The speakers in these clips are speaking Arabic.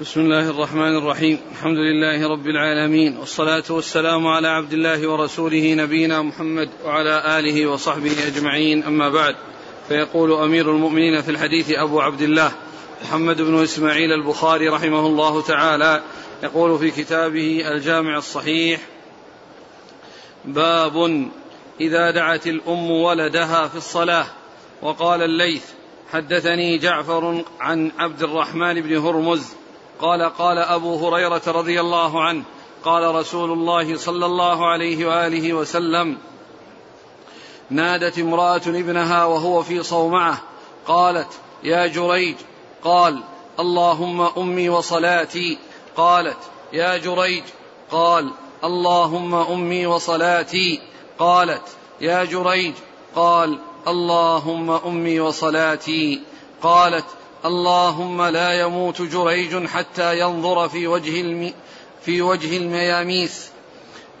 بسم الله الرحمن الرحيم. الحمد لله رب العالمين والصلاة والسلام على عبد الله ورسوله نبينا محمد وعلى آله وصحبه أجمعين. أما بعد فيقول أمير المؤمنين في الحديث أبو عبد الله محمد بن إسماعيل البخاري رحمه الله تعالى يقول في كتابه الجامع الصحيح باب إذا دعت الأم ولدها في الصلاة وقال الليث حدثني جعفر عن عبد الرحمن بن هرمز قال قال أبو هريرة رضي الله عنه قال رسول الله صلى الله عليه وآله وسلم نادت امرأة ابنها وهو في صومعة قالت يا جريج قال اللهم أمي وصلاتي قالت يا جريج قال اللهم أمي وصلاتي قالت يا جريج قال اللهم أمي وصلاتي قالت اللهم لا يموت جريج حتى ينظر في وجه الم في وجه المياميس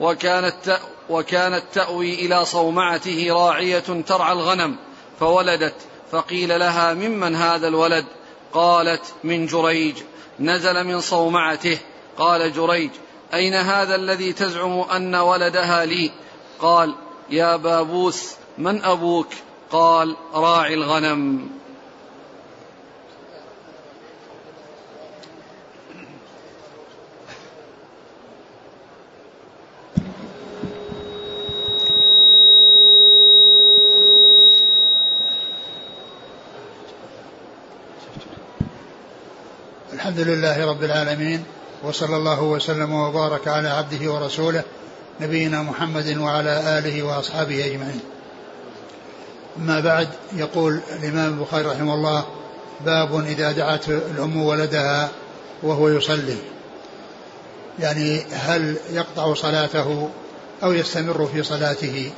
وكانت وكانت تأوي إلى صومعته راعية ترعى الغنم فولدت. فقيل لها ممن هذا الولد؟ قالت من جريج. نزل من صومعته. قال جريج أين هذا الذي تزعم أن ولدها لي؟ قال يا بابوس من أبوك؟ قال راعي الغنم. الحمد لله رب العالمين وصلى الله وسلم وبارك على عبده ورسوله نبينا محمد وعلى آله وأصحابه أجمعين. أما بعد يقول الإمام البخاري رحمه الله باب إذا دعت الأم ولدها وهو يصلي. يعني هل يقطع صلاته أو يستمر في صلاته؟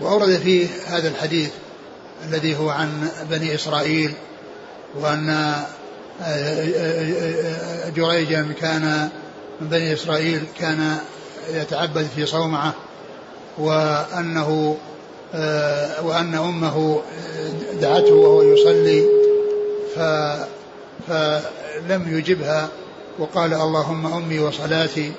وأورد فيه هذا الحديث الذي هو عن بني إسرائيل وأن آه، آه، آه، جريجا كان من بني إسرائيل كان يتعبد في صومعة وأنه وأن أمه دعته وهو يصلي فلم يجبها وقال اللهم أمي وصلاتي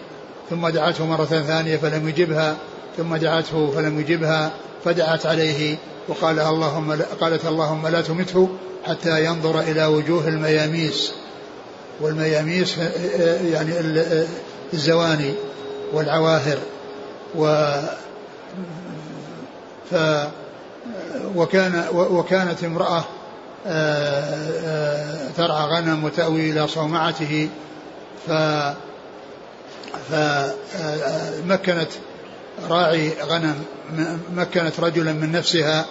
ثم دعته مرة ثانية فلم يجبها ثم دعته فلم يجبها فدعت عليه وقال اللهم قالت اللهم لا تمته حتى ينظر إلى وجوه المياميس والمياميس يعني الزواني والعواهر و ف وكان وكانت امرأة ترعى غنم وتأوي إلى صومعته ف فمكنت راعي غنم مكنت رجلا من نفسها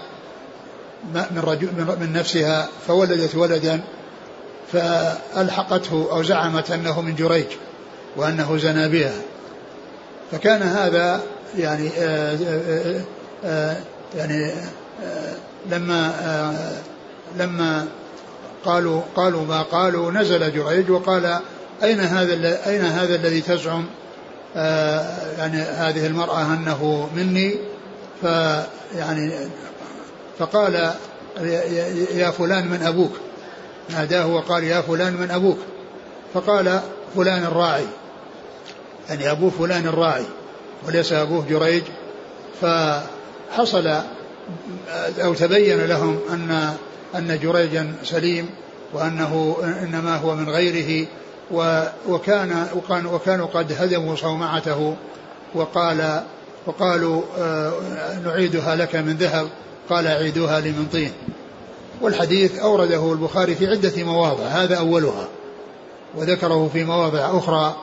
من, رجل من نفسها فولدت ولدا فألحقته أو زعمت أنه من جريج وأنه زنى بها. فكان هذا يعني آآ آه، آآ آه، آه، يعني آآ لما لما قالوا قالوا ما قالوا نزل جريج وقال أين هذا أين هذا الذي تزعم؟ يعني هذه المرأة أنه مني فيعني فقال يا فلان من أبوك. ناداه وقال يا فلان من أبوك. فقال فلان الراعي. يعني أبوه فلان الراعي وليس أبوه جريج. فحصل أو تبين لهم أن أن جريجا سليم وأنه إنما هو من غيره. وكان وكانوا قد هدموا صومعته وقال وقالوا آه، نعيدها لك من ذهب. قال أعيدوها لي من طين. والحديث أورده البخاري في عدة مواضع هذا أولها. وذكره في مواضع أخرى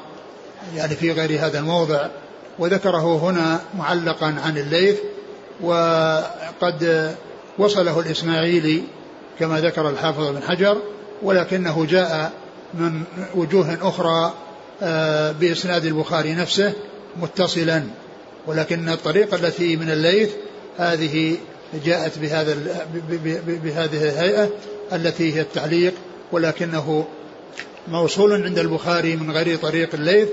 يعني في غير هذا الموضع. وذكره هنا معلقا عن الليث. وقد وصله الإسماعيلي كما ذكر الحافظ بن حجر ولكنه جاء من وجوه أخرى آه، بإسناد البخاري نفسه متصلا. ولكن الطريقة التي من الليث هذه جاءت بهذا بهذه الهيئة التي هي التعليق ولكنه موصول عند البخاري من غير طريق الليث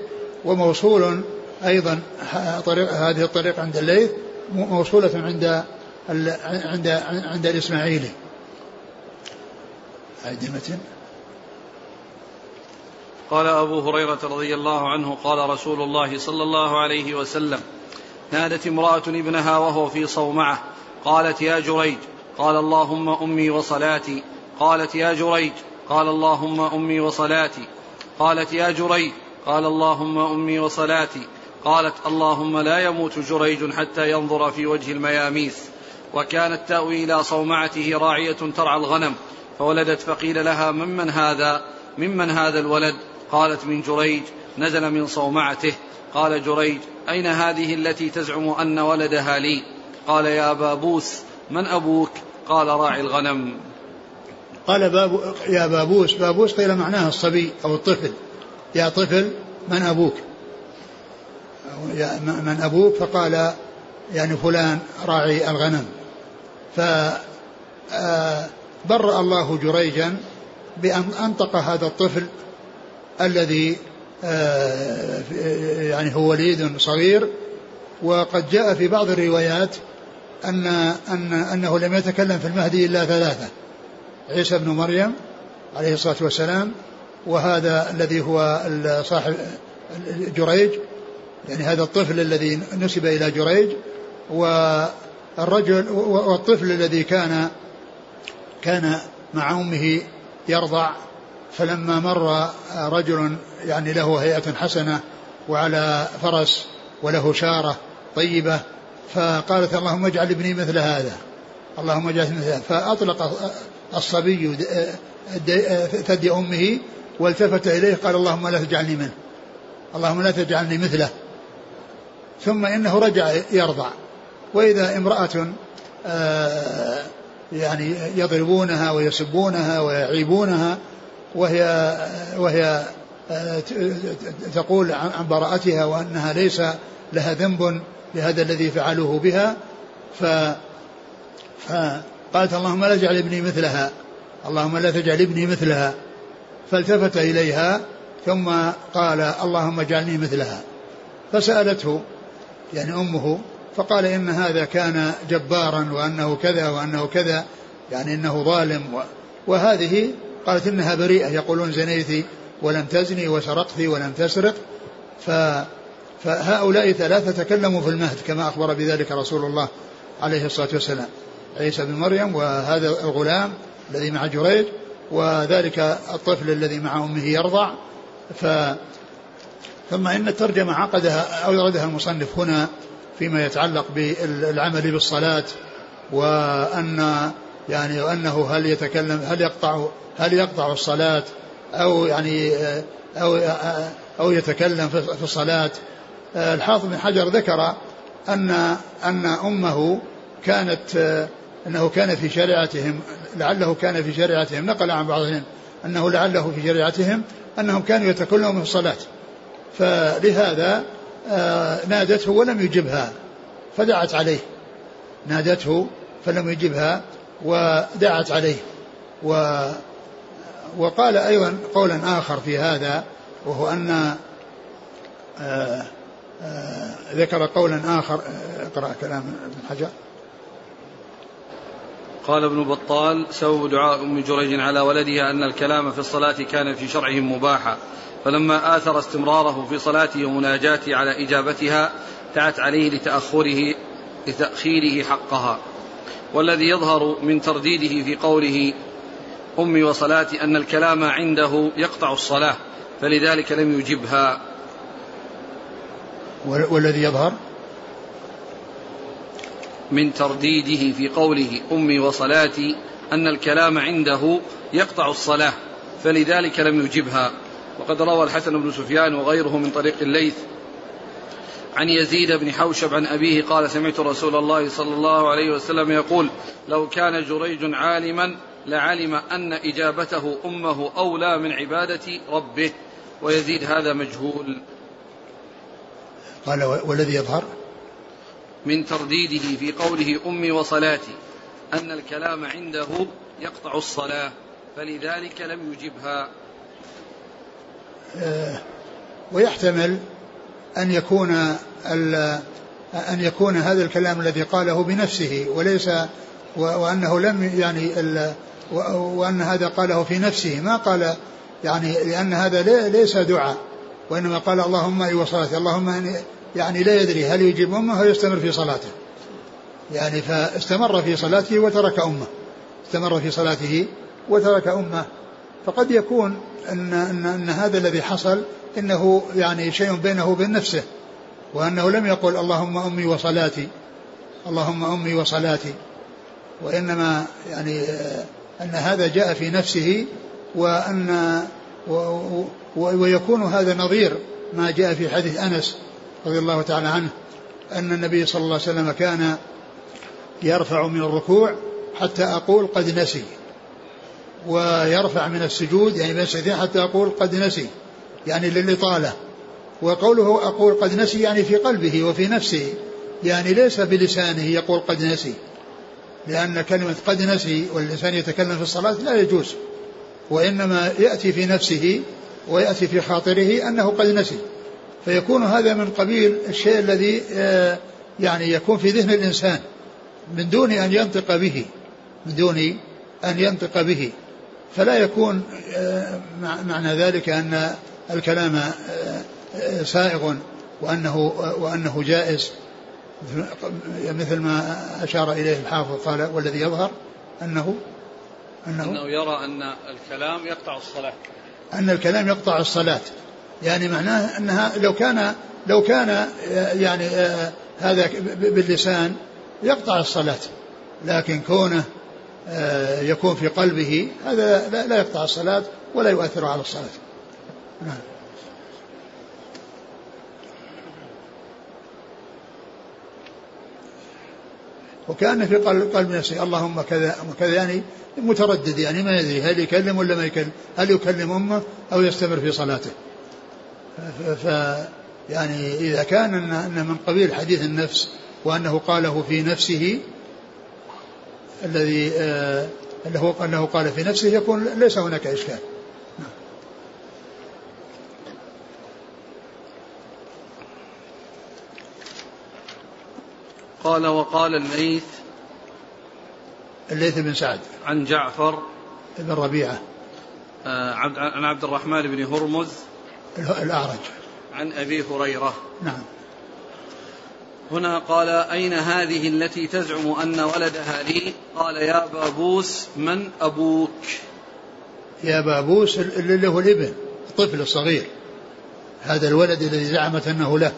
وموصول أيضا طريق هذه الطريقة عند الليث موصولة عند عند عند الإسماعيلي. أعد المتن قال أبو هريرة رضي الله عنه قال رسول الله صلى الله عليه وسلم نادت امرأة ابنها وهو في صومعة قالت يا جريج قال اللهم أمي وصلاتي قالت يا جريج قال اللهم أمي وصلاتي قالت يا جريج قال اللهم أمي وصلاتي قالت اللهم لا يموت جريج حتى ينظر في وجه المياميس وكانت تأوي إلى صومعته راعية ترعى الغنم فولدت فقيل لها ممن هذا ممن هذا الولد؟ قالت من جريج نزل من صومعته. قال جريج أين هذه التي تزعم أن ولدها لي؟ قال يا بابوس من أبوك؟ قال راعي الغنم. قال باب يا بابوس بابوس قيل معناها الصبي أو الطفل. يا طفل من أبوك؟ يا من أبوك؟ فقال يعني فلان راعي الغنم. ف آه، برأ الله جريجا بأن أنطق هذا الطفل الذي آه، يعني هو وليد صغير. وقد جاء في بعض الروايات أن أن أنه لم يتكلم في المهدي إلا ثلاثة عيسى بن مريم عليه الصلاة والسلام وهذا الذي هو صاحب جريج يعني هذا الطفل الذي نسب إلى جريج. والرجل والطفل الذي كان كان مع أمه يرضع فلما مر رجل يعني له هيئة حسنة وعلى فرس وله شارة طيبة فقالت اللهم اجعل ابني مثل هذا اللهم اجعل مثل هذا. فأطلق الصبي ثدي أمه والتفت إليه قال اللهم لا تجعلني منه اللهم لا تجعلني مثله. ثم إنه رجع يرضع. وإذا امرأة آه، يعني يضربونها ويسبونها ويعيبونها وهي وهي آه، تقول عن براءتها وأنها ليس لها ذنب لهذا الذي فعلوه بها. ف فقالت اللهم لا تجعل ابني مثلها اللهم لا تجعل ابني مثلها. فالتفت إليها ثم قال اللهم اجعلني مثلها. فسألته يعني أمه فقال إن هذا كان جبارا وأنه كذا وأنه كذا يعني إنه ظالم وهذه قالت إنها بريئة. يقولون زنيت ولم تزني وسرقت ولم تسرق ف فهؤلاء ثلاثة تكلموا في المهد كما أخبر بذلك رسول الله عليه الصلاة والسلام. عيسى بن مريم وهذا الغلام الذي مع جريج وذلك الطفل الذي مع أمه يرضع. ف ثم إن الترجمة عقدها أو يردها المصنف هنا فيما يتعلق بالعمل بالصلاة وأن يعني وأنه هل يتكلم هل يقطع هل يقطع الصلاة أو يعني أو أو يتكلم في الصلاة؟ الحافظ بن حجر ذكر أن أن أمه كانت أنه كان في شريعتهم لعله كان في شريعتهم نقل عن بعضهم أنه لعله في شريعتهم أنهم كانوا يتكلمون في الصلاة. فلهذا آه، نادته ولم يجبها فدعت عليه. نادته فلم يجبها ودعت عليه. و وقال أيضا قولا آخر في هذا وهو أن آه، آه، ذكر قولا آخر اقرأ كلام ابن حجر. قال ابن بطال سبب دعاء أم جريج على ولدها أن الكلام في الصلاة كان في شرعهم مباحا فلما آثر استمراره في صلاته ومناجاته على إجابتها دعت عليه لتأخره لتأخيره حقها. والذي يظهر من ترديده في قوله أمي وصلاتي أن الكلام عنده يقطع الصلاة فلذلك لم يجبها. والذي يظهر؟ من ترديده في قوله أمي وصلاتي أن الكلام عنده يقطع الصلاة فلذلك لم يجبها. وقد روى الحسن بن سفيان وغيره من طريق الليث عن يزيد بن حوشب عن أبيه قال سمعت رسول الله صلى الله عليه وسلم يقول لو كان جريج عالما لعلم أن إجابته أمه أولى من عبادة ربه. ويزيد هذا مجهول. قال والذي يظهر؟ من ترديده في قوله أمي وصلاتي أن الكلام عنده يقطع الصلاة فلذلك لم يجبها. آه، ويحتمل أن يكون أن يكون هذا الكلام الذي قاله بنفسه وليس وأنه لم يعني وأن هذا قاله في نفسه. ما قال يعني لأن هذا ليس دعاء وإنما قال اللهم أي وصلاتي اللهم يعني لا يدري هل يجيب أمه أو يستمر في صلاته. يعني فاستمر في صلاته وترك أمه استمر في صلاته وترك أمه فقد يكون أن, أن, أن هذا الذي حصل إنه يعني شيء بينه وبين نفسه وأنه لم يقل اللهم أمي وصلاتي اللهم أمي وصلاتي وإنما يعني أن هذا جاء في نفسه وأن ويكون هذا نظير ما جاء في حديث أنس رضي الله تعالى عنه أن النبي صلى الله عليه وسلم كان يرفع من الركوع حتى أقول قد نسي. ويرفع من السجود يعني من السجدين حتى أقول قد نسي يعني للإطالة وقوله أقول قد نسي يعني في قلبه وفي نفسه يعني ليس بلسانه يقول قد نسي. لأن كلمة قد نسي والإنسان يتكلم في الصلاة لا يجوز وإنما يأتي في نفسه ويأتي في خاطره أنه قد نسي. فيكون هذا من قبيل الشيء الذي آه، يعني يكون في ذهن الإنسان من دون أن ينطق به من دون أن ينطق به. فلا يكون آه، معنى ذلك أن الكلام آه، سائغ وأنه وأنه جائز. مثل ما أشار إليه الحافظ قال والذي يظهر أنه أنه, أنه يرى أن الكلام يقطع الصلاة. أن الكلام يقطع الصلاة. يعني معناه أنها لو كان لو كان يعني آه، هذا باللسان يقطع الصلاة. لكن كونه يكون في قلبه هذا لا يقطع الصلاة ولا يؤثر على الصلاة. نعم. وكأن في قلب, قلب نفسه اللهم كذا وكذا يعني متردد يعني ما يدري هل يكلم ولا ما يكلم هل يكلم أمه أو يستمر في صلاته. ف يعني إذا كان أن من قبيل حديث النفس وأنه قاله في نفسه الذي آه أنه قال في نفسه يكون ليس هناك إشكال. قال وقال الليث الليث بن سعد عن جعفر بن ربيعة. آه عن عبد الرحمن بن هرمز الأعرج. عن أبي هريرة. نعم. هنا قال أين هذه التي تزعم أن ولدها لي؟ قال يا بابوس من أبوك. يا بابوس اللي هو الابن الطفل الصغير هذا الولد الذي زعمت أنه له.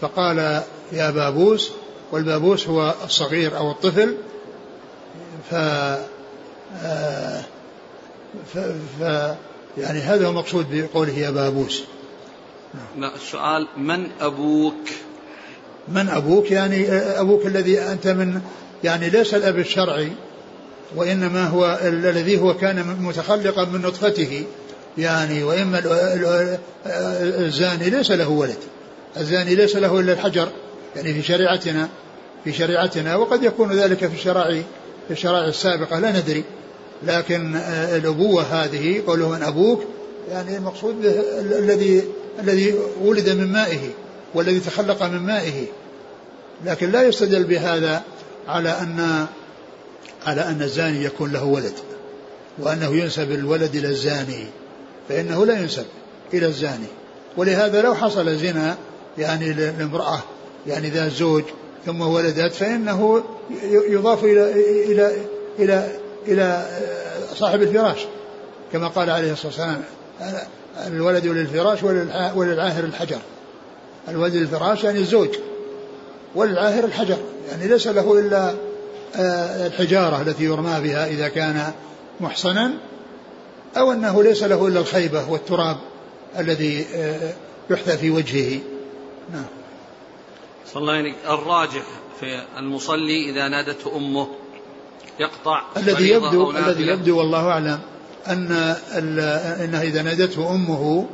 فقال يا بابوس والبابوس هو الصغير أو الطفل ف, آه، ف... ف... يعني هذا هو المقصود بقوله يا بابوس. لا السؤال من أبوك؟ من أبوك يعني أبوك الذي أنت من يعني ليس الأب الشرعي وإنما هو الذي هو كان متخلقا من نطفته يعني وإما الزاني ليس له ولد. الزاني ليس له إلا الحجر يعني في شريعتنا في شريعتنا وقد يكون ذلك في الشرائع في الشرائع السابقة لا ندري. لكن الأبوة هذه قوله من أبوك يعني المقصود الذي الذي ولد من مائه. والذي تخلق من مائه. لكن لا يستدل بهذا على أن على أن الزاني يكون له ولد. وأنه ينسب الولد إلى الزاني. فإنه لا ينسب إلى الزاني. ولهذا لو حصل زنا يعني لامرأة يعني ذات زوج ثم ولدت فإنه يضاف إلى إلى إلى إلى صاحب الفراش. كما قال عليه الصلاة والسلام الولد للفراش وللعاهر الحجر. الولد للفراش يعني الزوج وللعاهر الحجر يعني ليس له إلا آه، الحجارة التي يرمى بها إذا كان محصنا أو أنه ليس له إلا الخيبة والتراب الذي آه، يحثى في وجهه. نعم. صلى الله عليه الراجح في المصلي إذا نادته أمه يقطع الذي يبدو الذي يبدو والله أعلم أن أنه إذا نادته أمه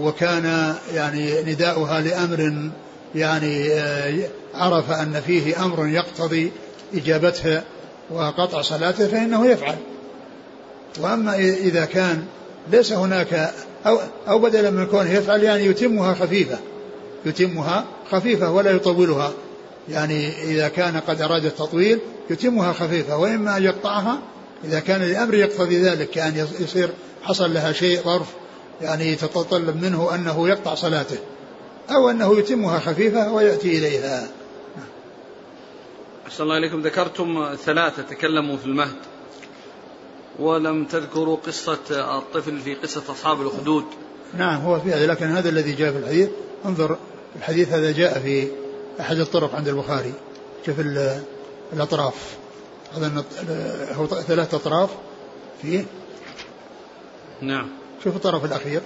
وكان يعني نداؤها لأمر يعني آه، عرف أن فيه أمر يقتضي إجابتها وقطع صلاته فإنه يفعل. وأما إذا كان ليس هناك أو, أو بدلا من كونه يفعل يعني يتمها خفيفة. يتمها خفيفة ولا يطولها. يعني إذا كان قد أراد التطويل يتمها خفيفة وإما أن يقطعها إذا كان الأمر يقتضي ذلك كأن يصير حصل لها شيء ظرف يعني يتطلب منه أنه يقطع صلاته أو أنه يتمها خفيفة ويأتي إليها. أحسن الله إليكم. ذكرتم ثلاثة تكلموا في المهد. ولم تذكروا قصة الطفل في قصة أصحاب الأخدود. نعم هو في هذا لكن هذا الذي جاء في الحديث. انظر الحديث هذا جاء في أحد الطرق عند البخاري. شوف الأطراف. هذا هو ثلاث أطراف. فيه؟ نعم. شوف الطرف الأخير.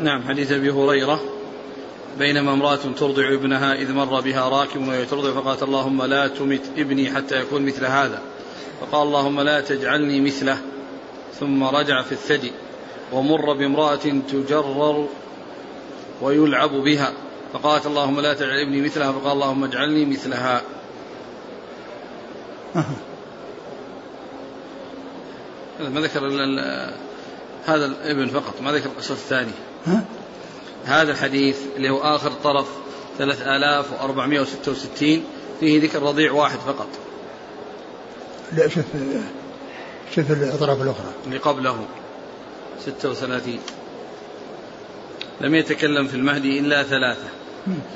نعم حديث أبي هريرة. بينما امرأة ترضع ابنها إذ مر بها راكب وهي ترضع فقالت اللهم لا تمت ابني حتى يكون مثل هذا. فقال اللهم لا تجعلني مثله. ثم رجع في الثدي ومر بامرأة تجرر ويلعب بها. فقالت اللهم لا تجعل ابني مثلها. فقال اللهم اجعلني مثلها. ما ذكر هذا الابن فقط ما ذكر القصة الثانية. هذا الحديث اللي هو آخر طرف 3466 فيه ذكر رضيع واحد فقط. لا شوف شوف الأطراف الأخرى. اللي قبله 36 لم يتكلم في المهدي إلا ثلاثة.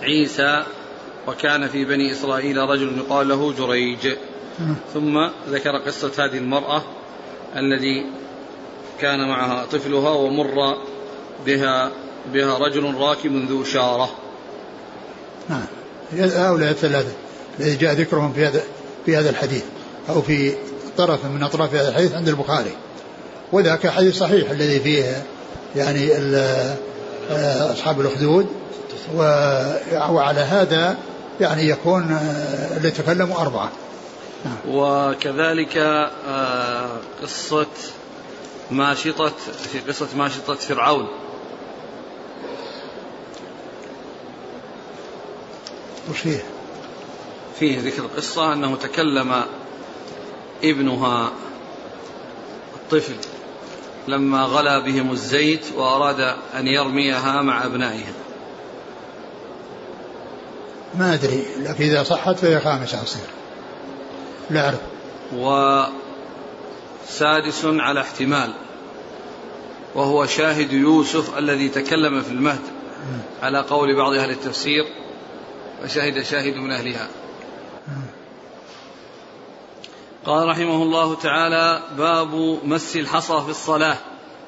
عيسى وكان في بني إسرائيل رجل يقال له جريج. ثم ذكر قصة هذه المرأة الذي كان معها طفلها ومر بها بها رجل راكب ذو شارة نعم. هؤلاء الثلاثة الذي جاء ذكرهم في هذا في هذا الحديث أو في طرف من أطراف هذا الحديث عند البخاري. وذاك حديث صحيح الذي فيه يعني آه، أصحاب الأخدود وعلى هذا يعني يكون آه، اللي تكلموا أربعة. نعم. وكذلك آه، قصة ماشطة في قصة ماشطة فرعون. وش فيه؟ فيه ذكر القصة أنه تكلم ابنها الطفل لما غلا بهم الزيت وأراد أن يرميها مع أبنائها. ما أدري لكن إذا صحت فهي خامسة أصير لا أعرف. وسادس على احتمال وهو شاهد يوسف الذي تكلم في المهد على قول بعض أهل التفسير وشهد شاهد من أهلها. قال رحمه الله تعالى باب مس الحصى في الصلاة.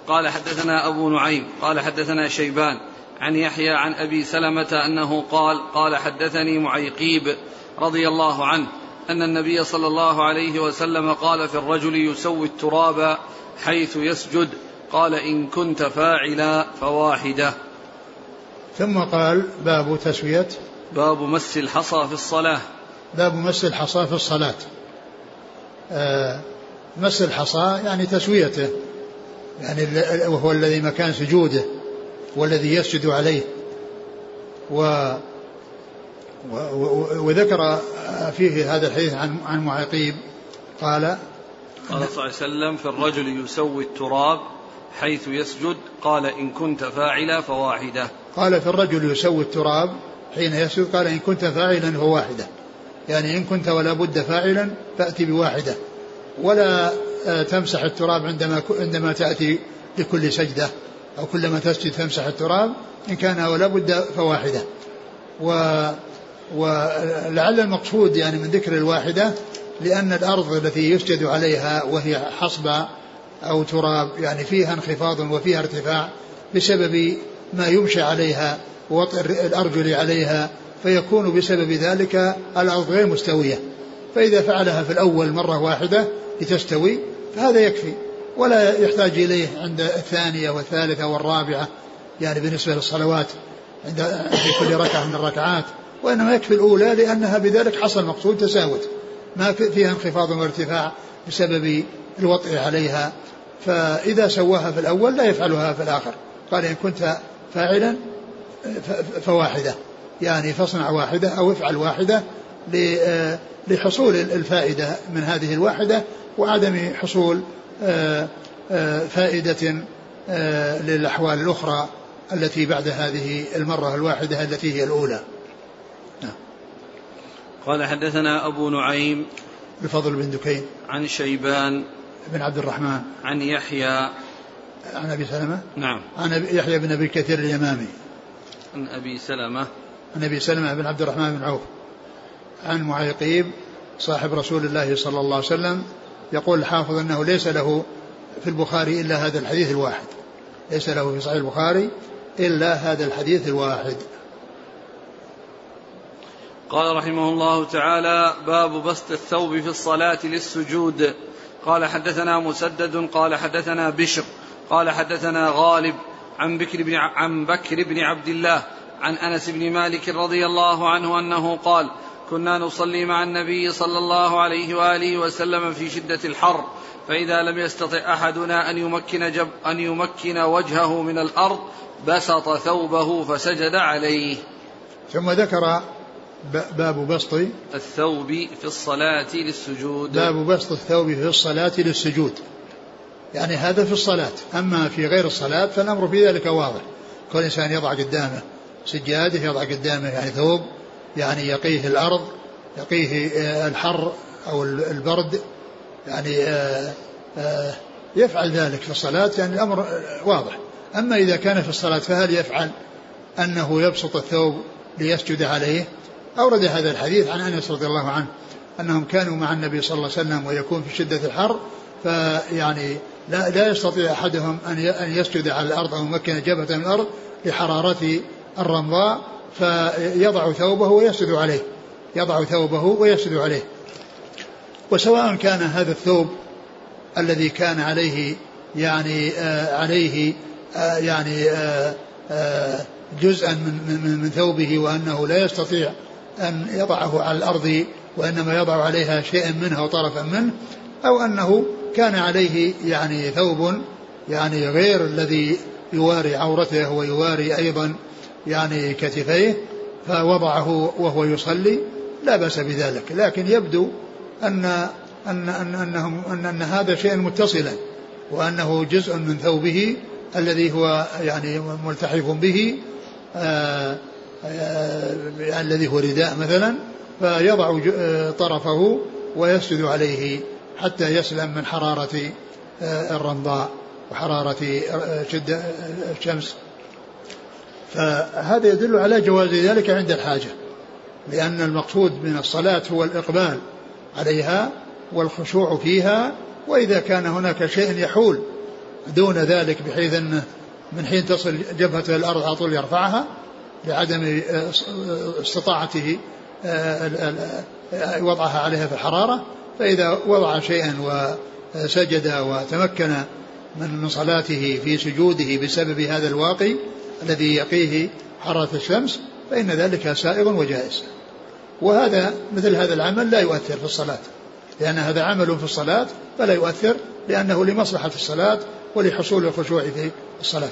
قال حدثنا أبو نعيم قال حدثنا شيبان عن يحيى عن أبي سلمة أنه قال قال حدثني معيقيب رضي الله عنه أن النبي صلى الله عليه وسلم قال في الرجل يسوي التراب حيث يسجد قال إن كنت فاعلا فواحدة. ثم قال باب تسوية. باب مس الحصى في الصلاة. باب مس الحصى في الصلاة. آه مس الحصى يعني تسويته يعني وهو الذي مكان سجوده والذي يسجد عليه. و وذكر فيه هذا الحديث عن عن معيقيب. قال قال صلى الله عليه وسلم في الرجل يسوي التراب حيث يسجد قال إن كنت فاعلا فواحدة. قال في الرجل يسوي التراب حين يسجد قال إن كنت فاعلا فواحدة. يعني إن كنت ولا بد فاعلا فأتي بواحدة. ولا آه، تمسح التراب عندما عندما تأتي لكل سجدة أو كلما تسجد تمسح التراب إن كان ولا بد فواحدة. و ولعل المقصود يعني من ذكر الواحدة لأن الأرض التي يسجد عليها وهي حصبة أو تراب يعني فيها انخفاض وفيها ارتفاع بسبب ما يمشي عليها ووطئ الأرجل عليها فيكون بسبب ذلك الأرض غير مستوية. فإذا فعلها في الأول مرة واحدة لتستوي فهذا يكفي. ولا يحتاج إليه عند الثانية والثالثة والرابعة يعني بالنسبة للصلوات عند في كل ركعة من الركعات. وإنما يكفي الأولى لأنها بذلك حصل مقصود تساوت. ما فيها انخفاض وارتفاع بسبب الوطء عليها. فإذا سواها في الأول لا يفعلها في الآخر. قال إن كنت فاعلا فواحدة. يعني فاصنع واحدة أو افعل واحدة لحصول الفائدة من هذه الواحدة وعدم حصول آه، آه، فائدة آه، للأحوال الأخرى التي بعد هذه المرة الواحدة التي هي الأولى. قال حدثنا أبو نعيم الفضل بن دكين عن شيبان بن عبد الرحمن عن يحيى عن أبي سلمة نعم. عن يحيى بن أبي كثير اليمامي. عن أبي سلمة. عن أبي سلمة بن عبد الرحمن بن عوف. عن معيقيب صاحب رسول الله صلى الله عليه وسلم يقول الحافظ أنه ليس له في البخاري إلا هذا الحديث الواحد. ليس له في صحيح البخاري إلا هذا الحديث الواحد. قال رحمه الله تعالى باب بسط الثوب في الصلاة للسجود قال حدثنا مسدد قال حدثنا بشر قال حدثنا غالب عن بكر بن عن بكر بن عبد الله عن أنس بن مالك رضي الله عنه أنه قال كنا نصلي مع النبي صلى الله عليه وآله وسلم في شدة الحر فإذا لم يستطع أحدنا أن يمكن جب أن يمكن وجهه من الأرض بسط ثوبه فسجد عليه. ثم ذكر باب بسط الثوب في الصلاة للسجود. باب بسط الثوب في الصلاة للسجود. يعني هذا في الصلاة. أما في غير الصلاة فالأمر في ذلك واضح. كل إنسان يضع قدامه سجادة يضع قدامه يعني ثوب يعني يقيه الأرض يقيه آه، الحر أو البرد. يعني آه، آه، يفعل ذلك في الصلاة. يعني الأمر واضح. أما إذا كان في الصلاة فهل يفعل أنه يبسط الثوب ليسجد عليه؟ أورد هذا الحديث عن أنس رضي الله عنه أنهم كانوا مع النبي صلى الله عليه وسلم ويكون في شدة الحر فيعني لا, لا يستطيع أحدهم أن أن يسجد على الأرض أو يمكن جبهة من الأرض لحرارة الرمضاء فيضع ثوبه ويسجد عليه يضع ثوبه ويسجد عليه. وسواء كان هذا الثوب الذي كان عليه يعني آه عليه آه يعني آه آه جزءا من, من, من ثوبه وأنه لا يستطيع أن يضعه على الأرض وإنما يضع عليها شيئا منها وطرفا منه أو أنه كان عليه يعني ثوب يعني غير الذي يواري عورته ويواري أيضا يعني كتفيه فوضعه وهو يصلي لا بأس بذلك. لكن يبدو أن أن أن أنهم أن, أن هذا شيء متصلا وأنه جزء من ثوبه الذي هو يعني ملتحف به آآ الذي هو رداء مثلا فيضع طرفه ويسجد عليه حتى يسلم من حرارة الرمضاء وحرارة شدة الشمس. فهذا يدل على جواز ذلك عند الحاجة لأن المقصود من الصلاة هو الإقبال عليها والخشوع فيها وإذا كان هناك شيء يحول دون ذلك بحيث أنه من حين تصل جبهته الأرض على طول يرفعها لعدم استطاعته وضعها عليها في الحرارة فإذا وضع شيئا وسجد وتمكن من صلاته في سجوده بسبب هذا الواقي الذي يقيه حرارة الشمس فإن ذلك سائغ وجائز. وهذا مثل هذا العمل لا يؤثر في الصلاة. لأن هذا عمل في الصلاة فلا يؤثر لأنه لمصلحة الصلاة ولحصول الخشوع في الصلاة.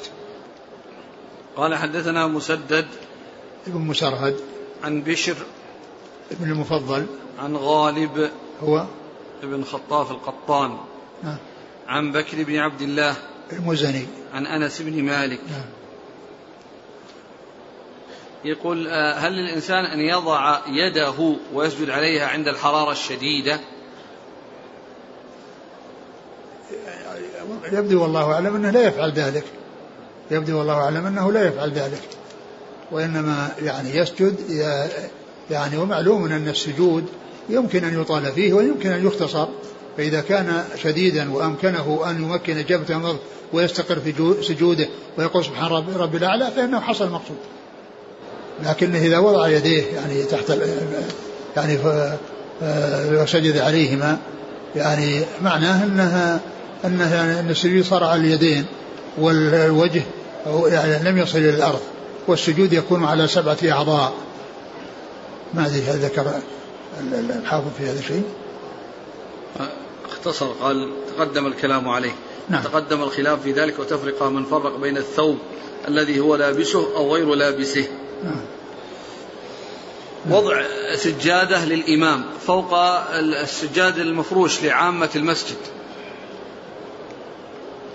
قال حدثنا مسدد ابن مسرهد عن بشر ابن المفضل عن غالب هو ابن خطاف القطان نعم عن بكر بن عبد الله المزني. عن أنس بن مالك. نعم يقول آه، هل للإنسان أن يضع يده ويسجد عليها عند الحرارة الشديدة؟ يبدو والله أعلم أنه لا يفعل ذلك. يبدو والله أعلم أنه لا يفعل ذلك وإنما يعني يسجد يعني ومعلوم أن السجود يمكن أن يطال فيه ويمكن أن يختصر فإذا كان شديدا وأمكنه أن يمكن جبهته من ويستقر في سجوده ويقول سبحان رب, رب الأعلى فإنه حصل المقصود لكنه إذا وضع يديه يعني تحت يعني وسجد عليهما يعني معناه أنها أنها أن السجود صار على اليدين والوجه يعني لم يصل إلى الأرض والسجود يكون على سبعة أعضاء. ما أدري هل ذكر الحافظ في هذا الشيء اختصر قال تقدم الكلام عليه. نعم. تقدم الخلاف في ذلك وتفرق من فرق بين الثوب الذي هو لابسه أو غير لابسه. نعم. وضع سجادة للإمام فوق السجاد المفروش لعامة المسجد.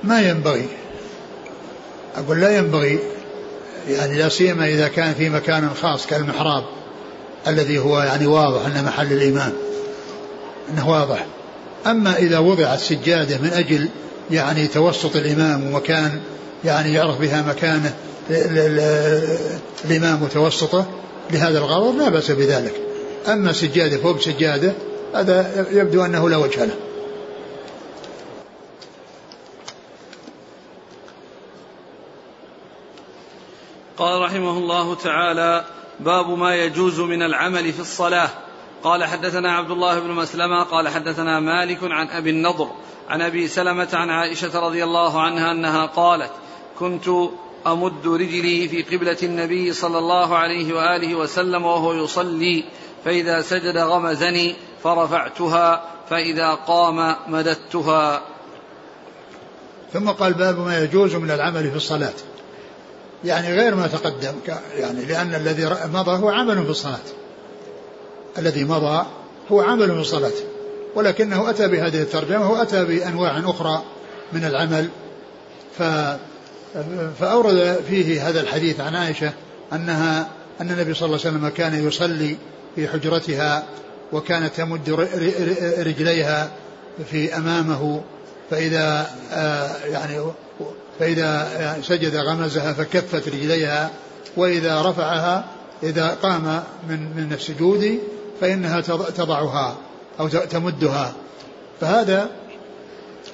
ما ينبغي. أقول لا ينبغي يعني لا سيما إذا كان في مكان خاص كالمحراب الذي هو يعني واضح أنه محل الإمام أنه واضح. أما إذا وضعت سجادة من أجل يعني توسط الإمام ومكان يعني يعرف بها مكانه الإمام وتوسطه لهذا الغرض لا بأس بذلك. أما سجادة فوق سجادة هذا يبدو أنه لا وجه له. قال رحمه الله تعالى باب ما يجوز من العمل في الصلاة. قال حدثنا عبد الله بن مسلمة قال حدثنا مالك عن أبي النضر عن أبي سلمة عن عائشة رضي الله عنها أنها قالت كنت أمد رجلي في قبلة النبي صلى الله عليه وآله وسلم وهو يصلي فإذا سجد غمزني فرفعتها فإذا قام مددتها. ثم قال باب ما يجوز من العمل في الصلاة. يعني غير ما تقدم يعني لأن الذي مضى هو عمل في الصلاة. الذي مضى هو عمل في الصلاة. ولكنه أتى بهذه الترجمة وأتى بأنواع أخرى من العمل. ف فأورد فيه هذا الحديث عن عائشة أنها أن النبي صلى الله عليه وسلم كان يصلي في حجرتها وكانت تمد رجليها في أمامه. فإذا آه، يعني فإذا سجد غمزها فكفت رجليها وإذا رفعها إذا قام من من السجود فإنها تضعها أو تمدها. فهذا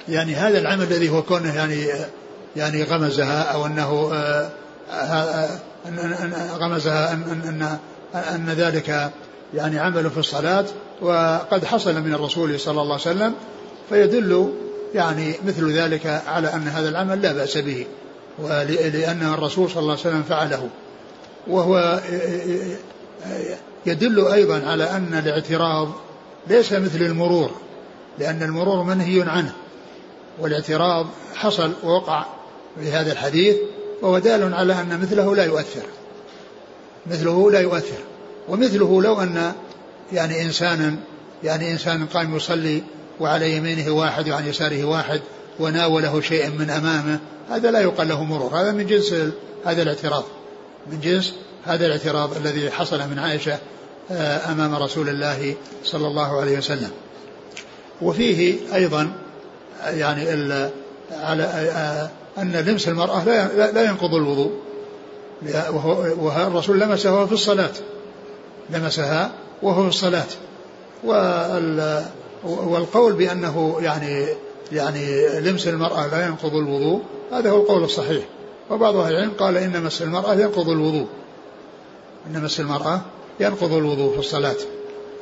يعني هذا العمل الذي هو كونه يعني يعني غمزها أو أنه آه، آه، غمزها أن, أن, أن ذلك يعني عمل في الصلاة وقد حصل من الرسول صلى الله عليه وسلم فيدل يعني مثل ذلك على أن هذا العمل لا بأس به ولأن الرسول صلى الله عليه وسلم فعله. وهو يدل أيضا على أن الاعتراض ليس مثل المرور لأن المرور منهي عنه. والاعتراض حصل ووقع في هذا الحديث وهو دال على أن مثله لا يؤثر. مثله لا يؤثر. ومثله لو أن يعني إنسانا يعني إنسان قام يصلي وعلى يمينه واحد وعن يساره واحد وناوله شيئا من أمامه هذا لا يقال له مرور هذا من جنس هذا الاعتراض من جنس هذا الاعتراض الذي حصل من عائشة آه، أمام رسول الله صلى الله عليه وسلم. وفيه أيضا يعني على آه، أن لمس المرأة لا لا ينقض الوضوء وهو الرسول لمسها في الصلاة لمسها وهو في الصلاة والقول بأنه يعني يعني لمس المرأة لا ينقض الوضوء هذا هو القول الصحيح. وبعض أهل العلم قال إن مس المرأة ينقض الوضوء. إن مس المرأة ينقض الوضوء في الصلاة.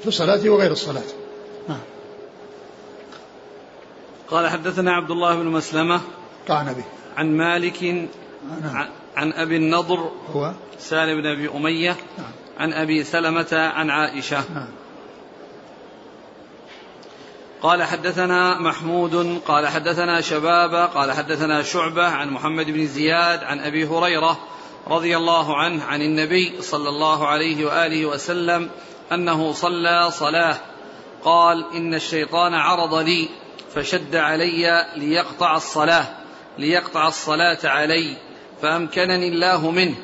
في الصلاة وغير الصلاة. نعم. قال حدثنا عبد الله بن مسلمة قال نبي عن مالك نعم. عن أبي النضر هو. سالم بن أبي أمية نعم. عن أبي سلمة عن عائشة. نعم. قال حدثنا محمود قال حدثنا شباب قال حدثنا شعبة عن محمد بن زياد عن أبي هريرة رضي الله عنه عن النبي صلى الله عليه وآله وسلم أنه صلى صلاة. قال إن الشيطان عرض لي فشد علي ليقطع الصلاة ليقطع الصلاة علي فأمكنني الله منه.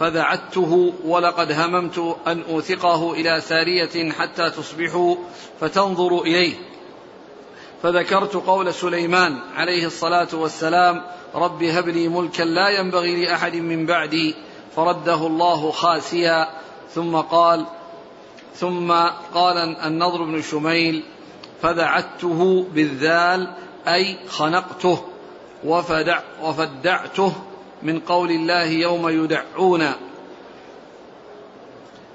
فذعته ولقد هممت أن أوثقه إلى سارية حتى تصبحوا فتنظروا إليه. فذكرت قول سليمان عليه الصلاة والسلام رب هب لي ملكا لا ينبغي لأحد من بعدي. فرده الله خاسيا. ثم قال ثم قال النضر بن شميل فدعته بالذال أي خنقته وفدع وفدعته من قول الله يوم يدعون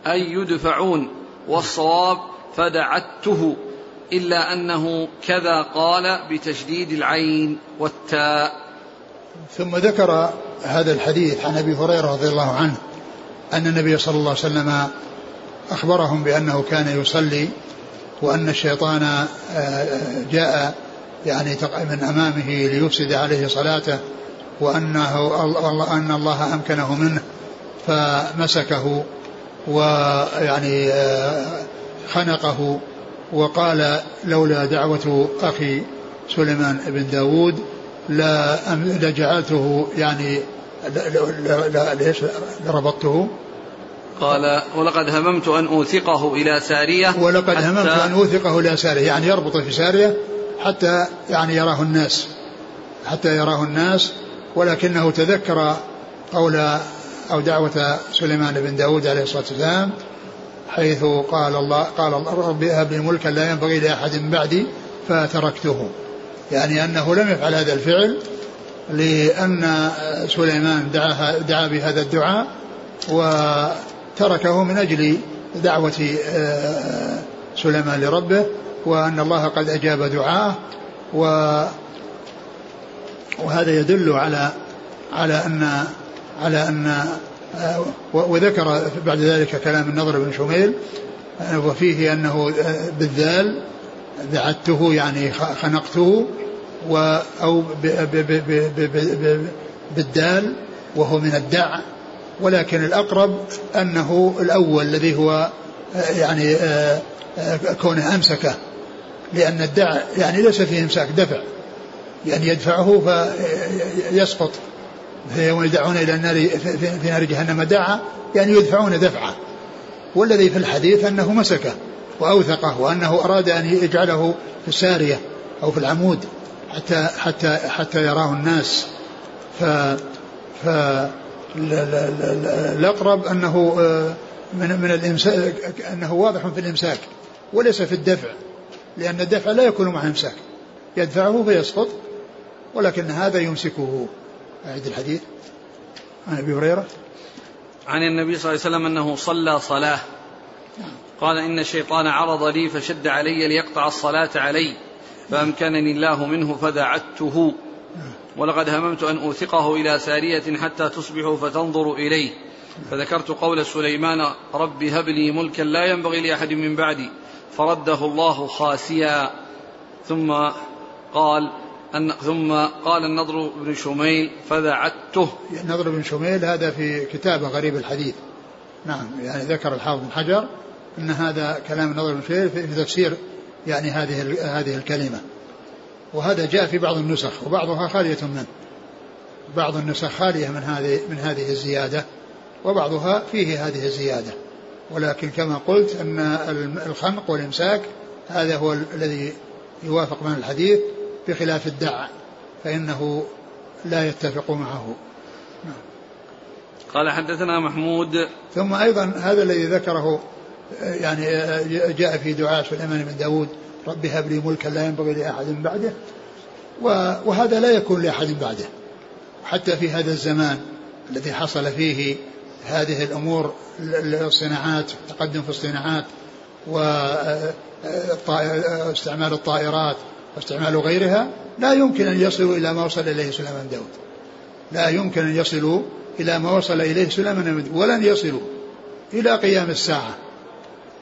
أي يدفعون والصواب فدعته إلا أنه كذا قال بتشديد العين والتاء. ثم ذكر هذا الحديث عن أبي هريرة رضي الله عنه أن النبي صلى الله عليه وسلم أخبرهم بأنه كان يصلي وأن الشيطان آه، جاء يعني من أمامه ليفسد عليه صلاته وأنه أن الله أمكنه منه فمسكه ويعني آه، خنقه وقال لولا دعوة أخي سليمان بن داود لا لجعلته يعني ليش لربطته؟ قال ولقد هممت أن أوثقه إلى سارية ولقد هممت أن أوثقه إلى سارية يعني يربط في سارية حتى يعني يراه الناس حتى يراه الناس ولكنه تذكر قول أو دعوة سليمان بن داود عليه الصلاة والسلام حيث قال الله قال ربي هب لي ملكا لا ينبغي لأحد من بعدي فتركته. يعني أنه لم يفعل هذا الفعل لأن سليمان دعا, دعا بهذا الدعاء وتركه من أجل دعوة آه، سليمان لربه وأن الله قد أجاب دعاءه وهذا يدل على على أن على أن آه، وذكر بعد ذلك كلام النضر بن شميل آه، وفيه أنه آه، بالذال دعته يعني خنقته و أو بالدال وهو من الدع. ولكن الأقرب أنه الأول الذي هو يعني كونه أمسكه لأن الدع يعني ليس فيه إمساك دفع. يعني يدفعه فيسقط يوم يدعون إلى النار في نار جهنم دعا يعني يدفعون دفعة. والذي في الحديث أنه مسكه وأوثقه وأنه أراد أن يجعله في السارية أو في العمود حتى حتى حتى يراه الناس. ف ف الأقرب أنه آه، من من الإمساك أنه واضح في الإمساك وليس في الدفع لأن الدفع لا يكون مع إمساك. يدفعه فيسقط ولكن هذا يمسكه. أعد الحديث. عن أبي هريرة. عن النبي صلى الله عليه وسلم أنه صلى صلاة. قال إن الشيطان عرض لي فشد علي ليقطع الصلاة علي. فأمكنني الله منه فدعته. ولقد هممت أن أوثقه إلى سارية حتى تصبحوا فتنظروا إليه. فذكرت قول سليمان رب هب لي ملكا لا ينبغي لأحد من بعدي. فرده الله خاسيا. ثم قال أن ثم قال النضر بن شميل فذعته. النضر بن شميل هذا في كتابة غريب الحديث. نعم يعني ذكر الحافظ بن حجر أن هذا كلام النضر بن شميل في تفسير يعني هذه هذه الكلمة. وهذا جاء في بعض النسخ وبعضها خالية منه. بعض النسخ خالية من هذه من هذه الزيادة وبعضها فيه هذه الزيادة. ولكن كما قلت أن الخنق والإمساك هذا هو الذي يوافق من الحديث. بخلاف الدع فإنه لا يتفق معه. قال حدثنا محمود ثم أيضا هذا الذي ذكره يعني جاء في دعاء سليمان بن داود رب هب لي ملكا لا ينبغي لأحد من بعده وهذا لا يكون لأحد بعده حتى في هذا الزمان الذي حصل فيه هذه الأمور الصناعات التقدم في الصناعات واستعمال الطائرات واستعمال غيرها لا يمكن أن يصلوا إلى ما وصل إليه سليمان داود. لا يمكن أن يصلوا إلى ما وصل إليه سليمان داود. ولن يصلوا إلى قيام الساعة.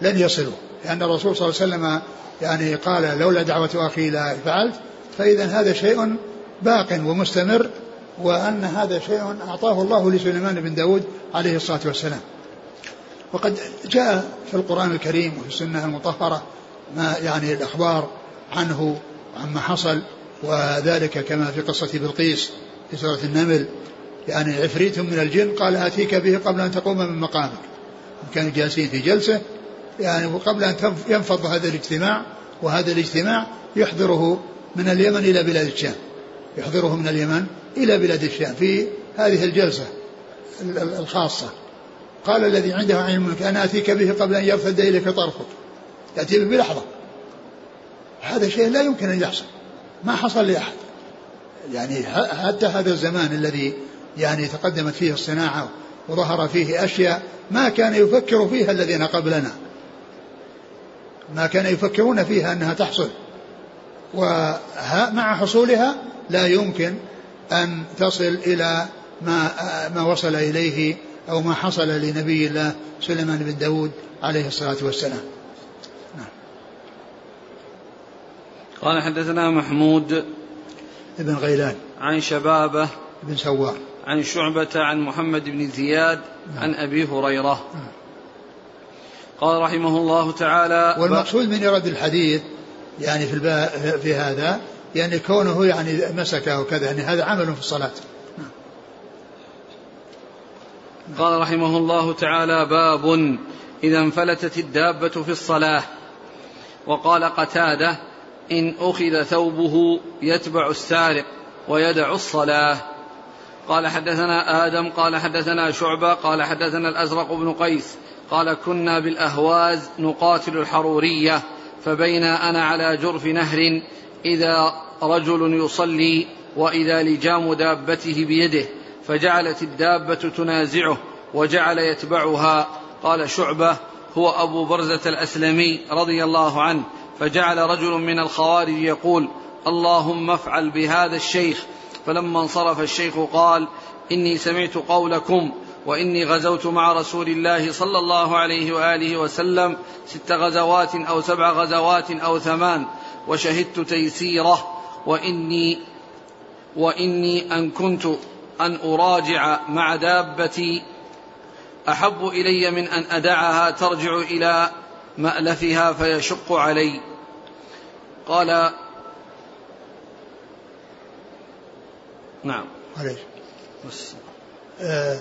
لن يصلوا. لأن الرسول صلى الله عليه وسلم يعني قال لولا دعوة أخي لا فعلت فإذا هذا شيء باق ومستمر وأن هذا شيء أعطاه الله لسليمان بن داود عليه الصلاة والسلام. وقد جاء في القرآن الكريم وفي السنة المطهرة ما يعني الأخبار عنه عما حصل وذلك كما في قصة بلقيس في سورة النمل يعني عفريت من الجن قال آتيك به قبل أن تقوم من مقامك. كانوا جالسين في جلسة يعني وقبل أن ينفض هذا الاجتماع وهذا الاجتماع يحضره من اليمن إلى بلاد الشام. يحضره من اليمن إلى بلاد الشام في هذه الجلسة الخاصة. قال الذي عنده علم أنا آتيك به قبل أن يرتد إليك طرفك. يأتي به بلحظة. هذا شيء لا يمكن أن يحصل. ما حصل لأحد. يعني حتى هذا الزمان الذي يعني تقدمت فيه الصناعة وظهر فيه أشياء ما كان يفكر فيها الذين قبلنا. ما كان يفكرون فيها أنها تحصل. ومع حصولها لا يمكن أن تصل إلى ما ما وصل إليه أو ما حصل لنبي الله سليمان بن داود عليه الصلاة والسلام. قال حدثنا محمود بن غيلان عن شبابه بن سوار عن شعبة عن محمد بن زياد نعم. عن أبي هريرة نعم. قال رحمه الله تعالى والمقصود من إراد الحديث يعني في في هذا يعني كونه يعني مسكه وكذا يعني هذا عمل في الصلاة نعم. قال رحمه الله تعالى باب إذا انفلتت الدابة في الصلاة وقال قتادة إن أخذ ثوبه يتبع السارق ويدع الصلاة. قال حدثنا آدم قال حدثنا شعبة قال حدثنا الأزرق بن قيس قال كنا بالأهواز نقاتل الحرورية فبينا أنا على جرف نهر إذا رجل يصلي وإذا لجام دابته بيده فجعلت الدابة تنازعه وجعل يتبعها. قال شعبة هو أبو برزة الأسلمي رضي الله عنه فجعل رجل من الخوارج يقول اللهم افعل بهذا الشيخ. فلما انصرف الشيخ قال إني سمعت قولكم وإني غزوت مع رسول الله صلى الله عليه وآله وسلم ست غزوات أو سبع غزوات أو ثمان وشهدت تيسيره وإني وإني أن كنت أن أراجع مع دابتي. أحب إلي من أن أدعها ترجع إلى مألفها فيشق علي. قال نعم. عليك. بس. آه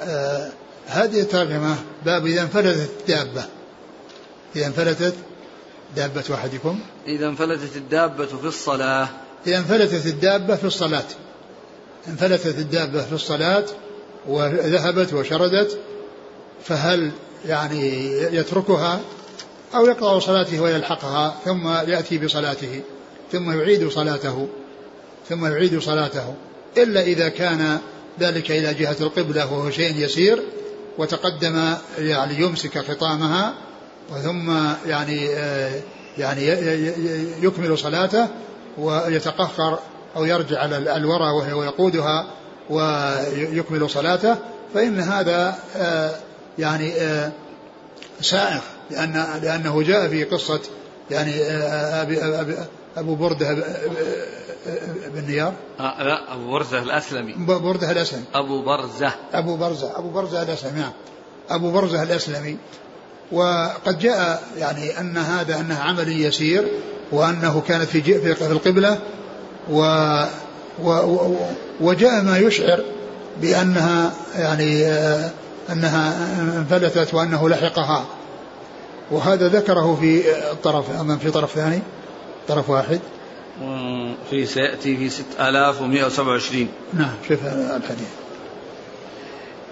آه هذه الترجمة باب إذا انفلتت الدابة. إذا انفلتت دابة أحدكم إذا انفلتت الدابة في الصلاة. إذا انفلتت الدابة في الصلاة. انفلتت الدابة في الصلاة وذهبت وشردت فهل يعني يتركها؟ أو يقطع صلاته ويلحقها ثم يأتي بصلاته ثم يعيد صلاته ثم يعيد صلاته. إلا إذا كان ذلك إلى جهة القبلة وهو شيء يسير وتقدم يعني يمسك خطامها ثم يعني يعني يكمل صلاته ويتقهقر أو يرجع على الورى وهو يقودها ويكمل صلاته فإن هذا يعني سائغ. لأن لأنه جاء في قصة يعني أبي أبي أبو بردة بن نيار. آه لا أبو برزة الأسلمي. بردة الأسلمي. أبو برزة. أبو برزة أبو برزة الأسلمي نعم. أبو برزة الأسلمي. وقد جاء يعني أن هذا أنه عمل يسير وأنه كانت في في القبلة. و, و وجاء ما يشعر بأنها يعني أنها انفلتت وأنه لحقها. وهذا ذكره في الطرف أما في طرف ثاني طرف واحد. في سيأتي في 6127 نعم شوف الحديث.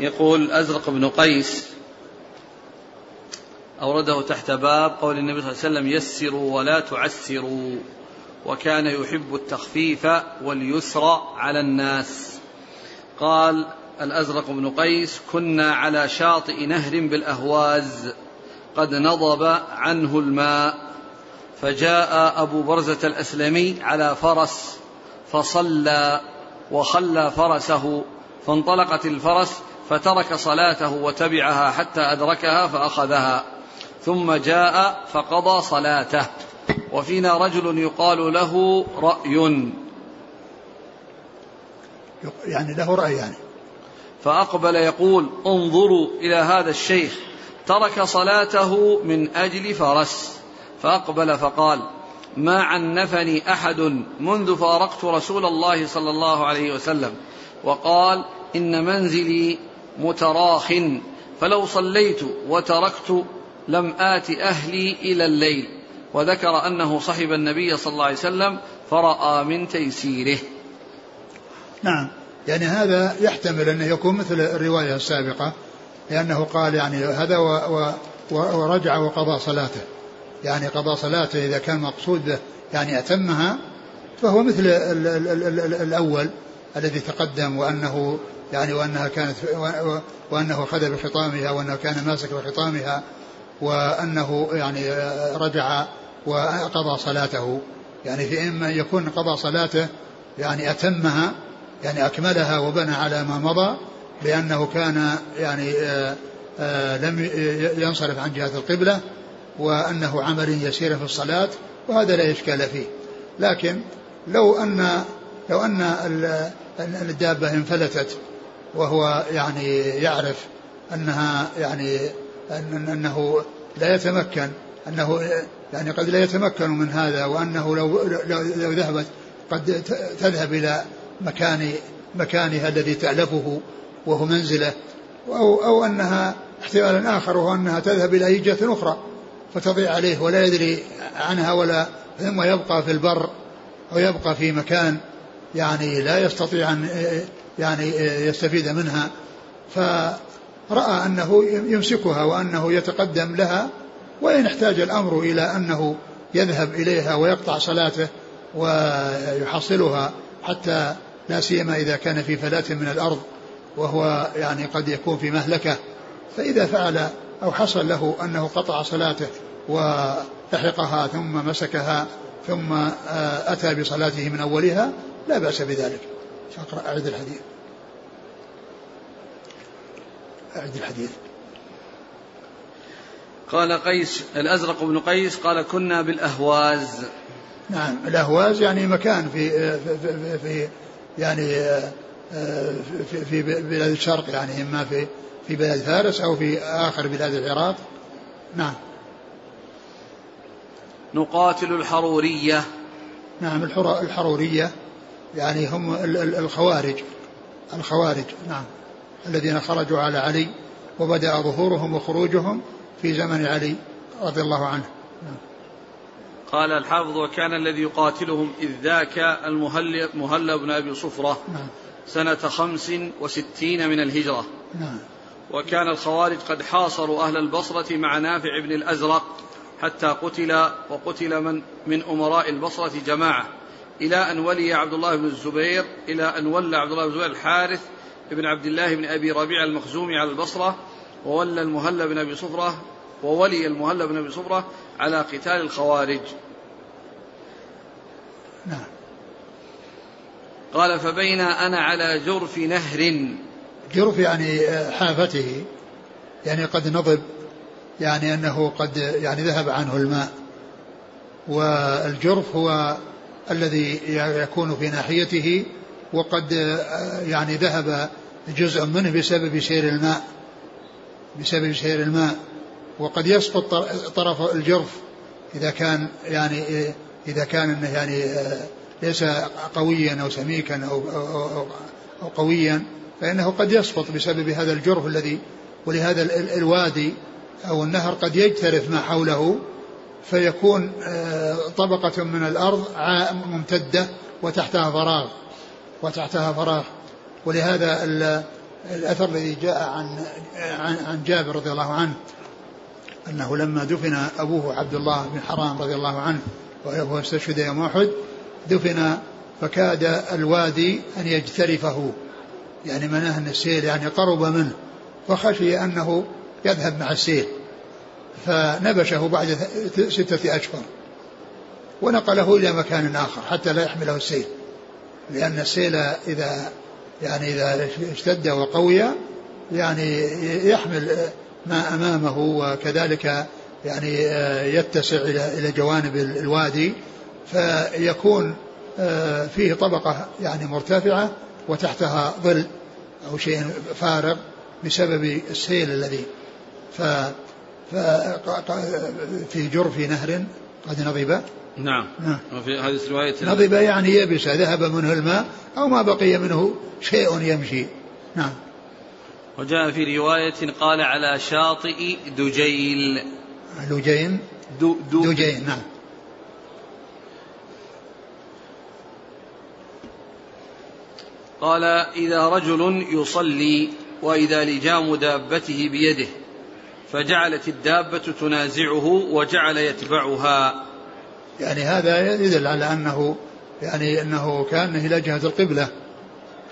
يقول أزرق بن قيس أورده تحت باب قول النبي صلى الله عليه وسلم يسروا ولا تعسروا وكان يحب التخفيف واليسر على الناس. قال الأزرق بن قيس كنا على شاطئ نهر بالأهواز. قد نضب عنه الماء فجاء أبو برزة الأسلمي على فرس فصلى وخلى فرسه فانطلقت الفرس فترك صلاته وتبعها حتى أدركها فأخذها ثم جاء فقضى صلاته وفينا رجل يقال له رأي. يعني له رأي يعني. فأقبل يقول انظروا إلى هذا الشيخ ترك صلاته من أجل فرس. فأقبل فقال ما عنفني أحد منذ فارقت رسول الله صلى الله عليه وسلم. وقال إن منزلي متراخ فلو صليت وتركت لم آت أهلي إلى الليل. وذكر أنه صحب النبي صلى الله عليه وسلم فرأى من تيسيره. نعم. يعني هذا يحتمل أنه يكون مثل الرواية السابقة. لأنه قال يعني هذا و ورجع وقضى صلاته. يعني قضى صلاته إذا كان مقصود يعني أتمها فهو مثل ال ال ال ال الأول الذي تقدم وأنه يعني وأنها كانت وأنه أخذ بخطامها وأنه كان ماسك بخطامها وأنه يعني رجع وقضى صلاته. يعني في إما يكون قضى صلاته يعني أتمها يعني أكملها وبنى على ما مضى لأنه كان يعني آآ آآ لم ينصرف عن جهة القبلة وأنه عمل يسير في الصلاة وهذا لا إشكال فيه. لكن لو أن لو أن الدابة انفلتت وهو يعني يعرف أنها يعني أن أنه لا يتمكن أنه يعني قد لا يتمكن من هذا وأنه لو لو, لو ذهبت قد تذهب إلى مكان مكانها الذي تألفه وهو منزلة أو, أو أنها احتمال آخر وهو أنها تذهب إلى هجة أخرى فتضيع عليه ولا يدري عنها ولا ثم يبقى في البر أو يبقى في مكان يعني لا يستطيع أن يعني يستفيد منها. فرأى أنه يمسكها وأنه يتقدم لها وإن احتاج الأمر إلى أنه يذهب إليها ويقطع صلاته ويحصلها حتى لا سيما إذا كان في فلاة من الأرض. وهو يعني قد يكون في مهلكة فإذا فعل أو حصل له أنه قطع صلاته ولحقها ثم مسكها ثم آه، أتى بصلاته من أولها لا بأس بذلك. فأقرأ أعد الحديث. أعد الحديث. قال قيس الأزرق بن قيس قال كنا بالأهواز. نعم الأهواز يعني مكان في في, في, في يعني في, في بلاد الشرق يعني إما في في بلاد فارس أو في آخر بلاد العراق. نعم. نقاتل الحرورية. نعم الحرورية يعني هم الخوارج الخوارج نعم الذين خرجوا على علي وبدأ ظهورهم وخروجهم في زمن علي رضي الله عنه. نعم. قال الحافظ وكان الذي يقاتلهم إذ ذاك المهلب بن أبي صفرة. نعم. سنة خمس وستين من الهجرة. نعم. وكان الخوارج قد حاصروا أهل البصرة مع نافع بن الأزرق حتى قتل وقتل من من أمراء البصرة جماعة إلى أن ولي عبد الله بن الزبير إلى أن ولى عبد الله بن الزبير الحارث بن عبد الله بن أبي ربيع المخزومي على البصرة وولى المهلة بن أبي صفرة وولي المهلة بن أبي صفرة على قتال الخوارج. نعم. قال فبين أنا على جرف نهر. جرف يعني حافته. يعني قد نضب يعني أنه قد يعني ذهب عنه الماء. والجرف هو الذي يكون في ناحيته وقد يعني ذهب جزء منه بسبب سير الماء. بسبب سير الماء. وقد يسقط طرف الجرف إذا كان يعني إذا كان يعني ليس قويا أو سميكا أو, أو, أو, قويا فإنه قد يسقط بسبب هذا الجرف الذي ولهذا الوادي أو النهر قد يجترف ما حوله فيكون آه، طبقة من الأرض ممتدة وتحتها فراغ وتحتها فراغ. ولهذا الأثر الذي جاء عن عن جابر رضي الله عنه أنه لما دفن أبوه عبد الله بن حرام رضي الله عنه وهو استشهد يوم أحد دفن فكاد الوادي أن يجترفه. يعني معناه أن السيل يعني قرب منه فخشي أنه يذهب مع السيل. فنبشه بعد ستة أشهر. ونقله إلى مكان آخر حتى لا يحمله السيل. لأن السيل إذا يعني إذا اشتد وقوي يعني يحمل ما أمامه وكذلك يعني يتسع إلى جوانب الوادي. فيكون فيه طبقة يعني مرتفعة وتحتها ظل أو شيء فارغ بسبب السيل الذي ف في جرف نهر قد نضب. نعم, نعم. وفي هذه الرواية نضب يعني يبس ذهب منه الماء أو ما بقي منه شيء يمشي. نعم. وجاء في رواية قال على شاطئ دجيل. دجين دو دو دجين نعم. قال إذا رجل يصلي وإذا لجام دابته بيده فجعلت الدابة تنازعه وجعل يتبعها. يعني هذا يدل على أنه يعني أنه كان إلى جهة القبلة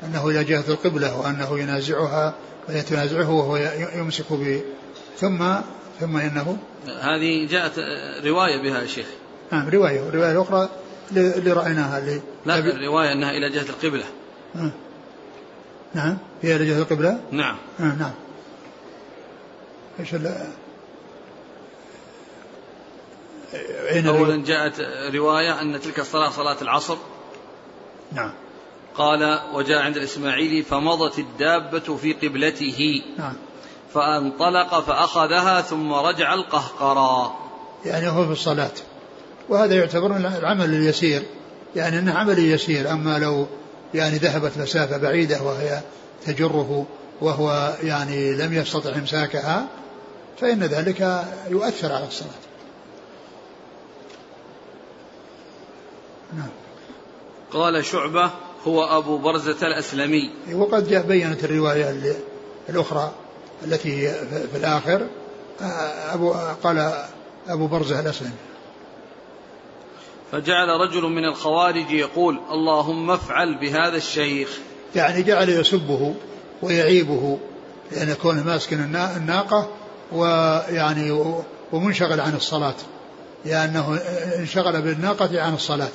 أنه إلى جهة القبلة وأنه ينازعها ويتنازعه وهو يمسك ب ثم ثم إنه هذه جاءت رواية بها يا شيخ. نعم رواية الرواية الأخرى اللي رأيناها اللي لا الرواية أنها إلى جهة القبلة. آه. نعم هي إلى جهة القبلة؟ نعم. آه نعم. إيش أولا جاءت رواية أن تلك الصلاة صلاة العصر. نعم. قال وجاء عند الإسماعيلي فمضت الدابة في قبلته. نعم. فانطلق فأخذها ثم رجع القهقرى. يعني هو في الصلاة. وهذا يعتبر العمل اليسير. يعني أنه عمل يسير. أما لو يعني ذهبت مسافة بعيدة وهي تجره وهو يعني لم يستطع إمساكها فإن ذلك يؤثر على الصلاة. نعم. قال شعبة هو أبو برزة الأسلمي. وقد جاء بينت الرواية الأخرى التي في الآخر. أبو قال أبو برزة الأسلمي. فجعل رجل من الخوارج يقول اللهم افعل بهذا الشيخ. يعني جعل يسبه ويعيبه لأن كونه ماسك الناقة ويعني ومنشغل عن الصلاة لأنه انشغل بالناقة عن الصلاة.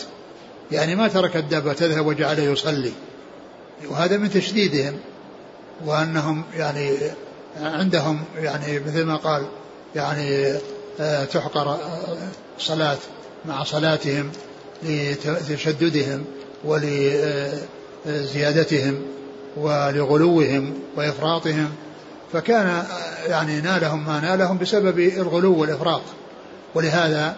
يعني ما ترك الدابة تذهب وجعل يصلي. وهذا من تشديدهم وأنهم يعني عندهم يعني مثل ما قال يعني آه، تحقر صلاة. مع صلاتهم لتشددهم ولزيادتهم ولغلوهم وإفراطهم. فكان يعني نالهم ما نالهم بسبب الغلو والإفراط. ولهذا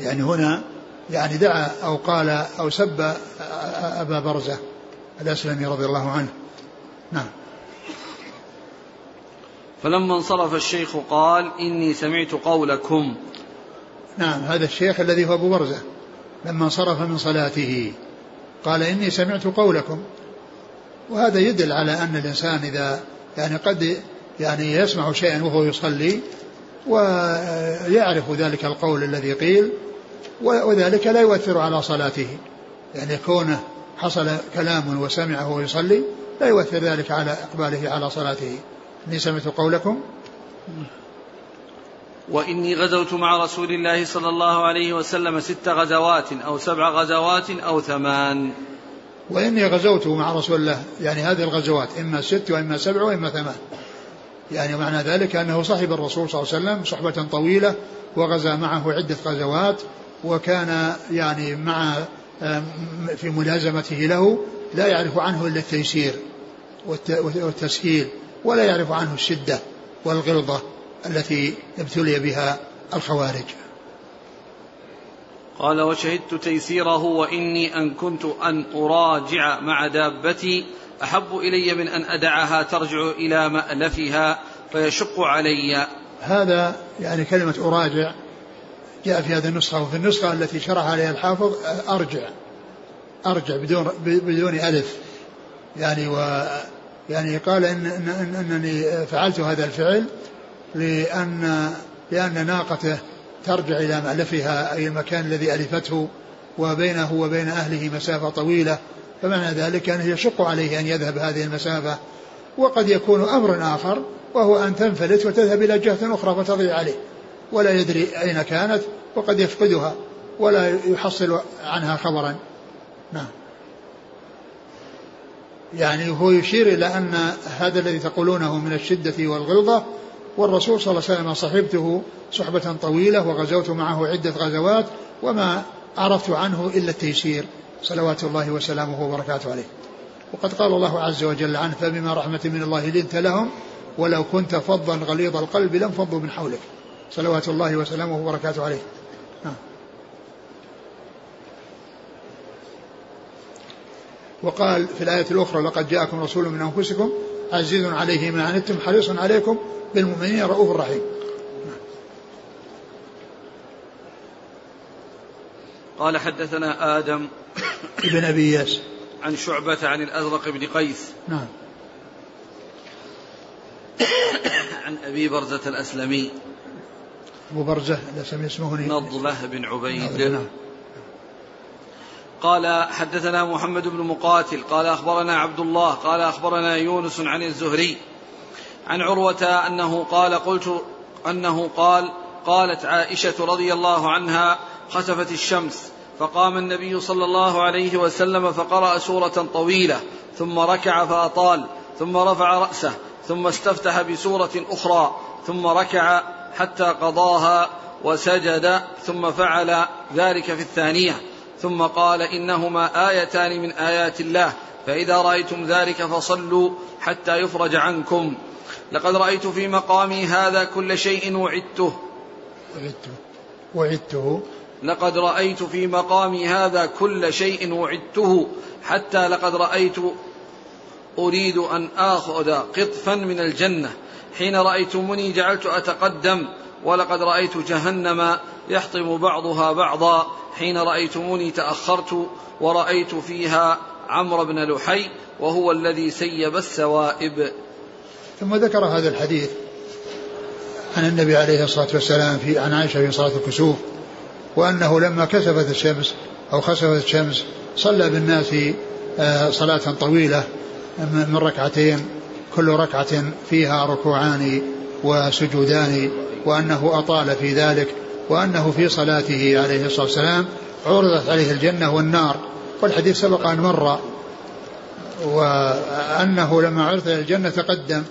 يعني هنا يعني دعا أو قال أو سب أبا برزة الأسلمي رضي الله عنه. نعم. فلما انصرف الشيخ قال إني سمعت قولكم. نعم هذا الشيخ الذي هو أبو برزة لما انصرف من صلاته. قال إني سمعت قولكم. وهذا يدل على أن الإنسان إذا يعني قد يعني يسمع شيئا وهو يصلي ويعرف ذلك القول الذي قيل وذلك لا يؤثر على صلاته. يعني كونه حصل كلام وسمعه وهو يصلي لا يؤثر ذلك على إقباله على صلاته. إني سمعت قولكم. وإني غزوت مع رسول الله صلى الله عليه وسلم ست غزوات أو سبع غزوات أو ثمان. وإني غزوت مع رسول الله يعني هذه الغزوات إما ست وإما سبع وإما ثمان. يعني معنى ذلك أنه صحب الرسول صلى الله عليه وسلم صحبة طويلة وغزا معه عدة غزوات وكان يعني مع في ملازمته له لا يعرف عنه إلا التيسير والتسهيل ولا يعرف عنه الشدة والغلظة. التي ابتلي بها الخوارج. قال وشهدت تيسيره وإني أن كنت أن أراجع مع دابتي. أحب إلي من أن أدعها ترجع إلى مألفها فيشق علي. هذا يعني كلمة أراجع جاء في هذه النسخة وفي النسخة التي شرح عليها الحافظ أرجع أرجع بدون بدون ألف. يعني و يعني قال إن, إن, إن أنني فعلت هذا الفعل لأن لأن ناقته ترجع إلى مألفها أي المكان الذي ألفته وبينه وبين أهله مسافة طويلة فمعنى ذلك أنه يشق عليه أن يذهب هذه المسافة. وقد يكون أمر آخر وهو أن تنفلت وتذهب إلى جهة أخرى فتضيع عليه ولا يدري أين كانت وقد يفقدها ولا يحصل عنها خبرا. نعم. يعني هو يشير إلى أن هذا الذي تقولونه من الشدة والغلظة والرسول صلى الله عليه وسلم صحبته صحبة طويلة وغزوت معه عدة غزوات وما عرفت عنه إلا التيسير. صلوات الله وسلامه وبركاته عليه. وقد قال الله عز وجل عنه فبما رحمة من الله لنت لهم ولو كنت فظا غليظ القلب لانفضوا من حولك. صلوات الله وسلامه وبركاته عليه. نعم. وقال في الآية الأخرى لقد جاءكم رسول من أنفسكم عزيز عليه ما عنتم حريص عليكم بالمؤمنين رؤوف رحيم. قال حدثنا آدم ابن أبي ياس. عن شعبة عن الأزرق بن قيس. نعم. عن أبي برزة الأسلمي. أبو برزة الأسلمي اسمه نضلة بن عبيد. نعم. قال حدثنا محمد بن مقاتل قال أخبرنا عبد الله قال أخبرنا يونس عن الزهري عن عروة أنه قال قلت أنه قال قالت عائشة رضي الله عنها خسفت الشمس فقام النبي صلى الله عليه وسلم فقرأ سورة طويلة ثم ركع فأطال ثم رفع رأسه ثم استفتح بسورة أخرى ثم ركع حتى قضاها وسجد ثم فعل ذلك في الثانية. ثم قال إنهما آيتان من آيات الله فإذا رأيتم ذلك فصلوا حتى يفرج عنكم. لقد رأيت في مقامي هذا كل شيء وعدته. وعدته. وعدته. لقد رأيت في مقامي هذا كل شيء وعدته حتى لقد رأيت أريد أن آخذ قطفا من الجنة. حين رأيتموني جعلت أتقدم. ولقد رأيت جهنم يحطم بعضها بعضا حين رأيتموني تأخرت ورأيت فيها عمرو بن لحي وهو الذي سيب السوائب. ثم ذكر هذا الحديث عن النبي عليه الصلاة والسلام في عن عائشة في صلاة الكسوف وأنه لما كسفت الشمس أو خسفت الشمس صلى بالناس آه، صلاة طويلة من ركعتين كل ركعة فيها ركوعان وسجودان. وأنه أطال في ذلك وأنه في صلاته عليه الصلاة والسلام عرضت عليه الجنة والنار. والحديث سبق أن مر وأنه لما عرض الجنة تقدم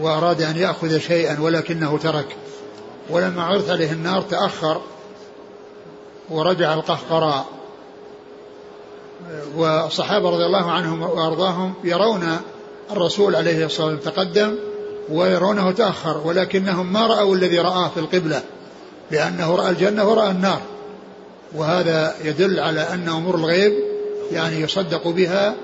وأراد أن يأخذ شيئا ولكنه ترك. ولما عرض عليه النار تأخر ورجع القهقراء. والصحابة رضي الله عنهم وأرضاهم يرون الرسول عليه الصلاة والسلام تقدم ويرونه تأخر ولكنهم ما رأوا الذي رآه في القبلة لأنه رأى الجنة ورأى النار. وهذا يدل على أن أمور الغيب يعني يصدق بها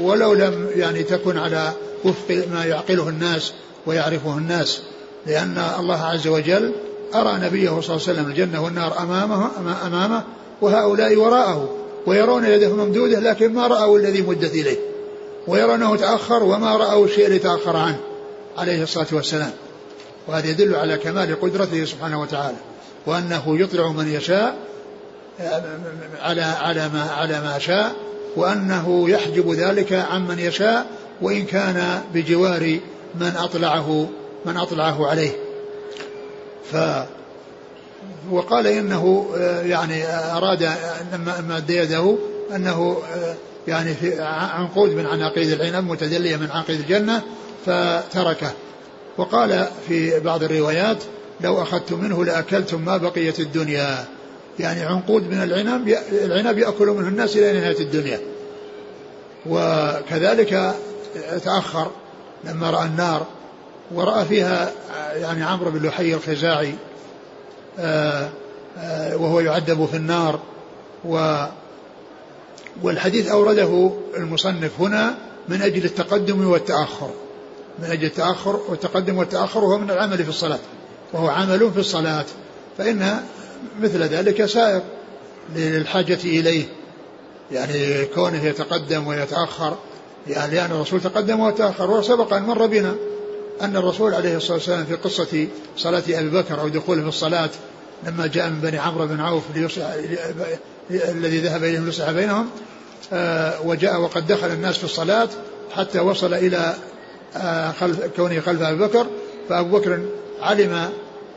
ولو لم يعني تكن على وفق ما يعقله الناس ويعرفه الناس. لأن الله عز وجل أرى نبيه صلى الله عليه وسلم الجنة والنار أمامه أمامه وهؤلاء وراءه ويرون يده ممدودة لكن ما رأوا الذي مدت إليه. ويرونه تأخر وما رأوا الشيء الذي تأخر عنه عليه الصلاة والسلام. وهذا يدل على كمال قدرته سبحانه وتعالى وأنه يطلع من يشاء على على ما على ما شاء وأنه يحجب ذلك عمن يشاء وإن كان بجوار من أطلعه من أطلعه عليه. ف وقال إنه يعني أراد لما مد يده أنه يعني في عنقود من عناقيد العنب متدلية من عناقيد الجنة فتركه. وقال في بعض الروايات لو أخذت منه لأكلتم ما بقية الدنيا. يعني عنقود من العنب العنب يأكل منه الناس إلى نهاية الدنيا. وكذلك تأخر لما رأى النار ورأى فيها يعني عمرو بن لحي الخزاعي آه، آه، وهو يعذب في النار و والحديث أورده المصنف هنا من أجل التقدم والتأخر. من أجل التأخر والتقدم والتأخر وهو من العمل في الصلاة. وهو عمل في الصلاة. فإن مثل ذلك سائق للحاجة إليه. يعني كونه يتقدم ويتأخر. يعني لأن الرسول تقدم وتأخر. وسبق أن مر بنا أن الرسول عليه الصلاة والسلام في قصة صلاة أبي بكر أو دخوله في الصلاة لما جاء من بني عمرو بن عوف الذي ذهب إليهم ليصلح بينهم آه، وجاء وقد دخل الناس في الصلاة حتى وصل إلى آه، خلف كونه خلف أبي بكر. فأبو بكر علم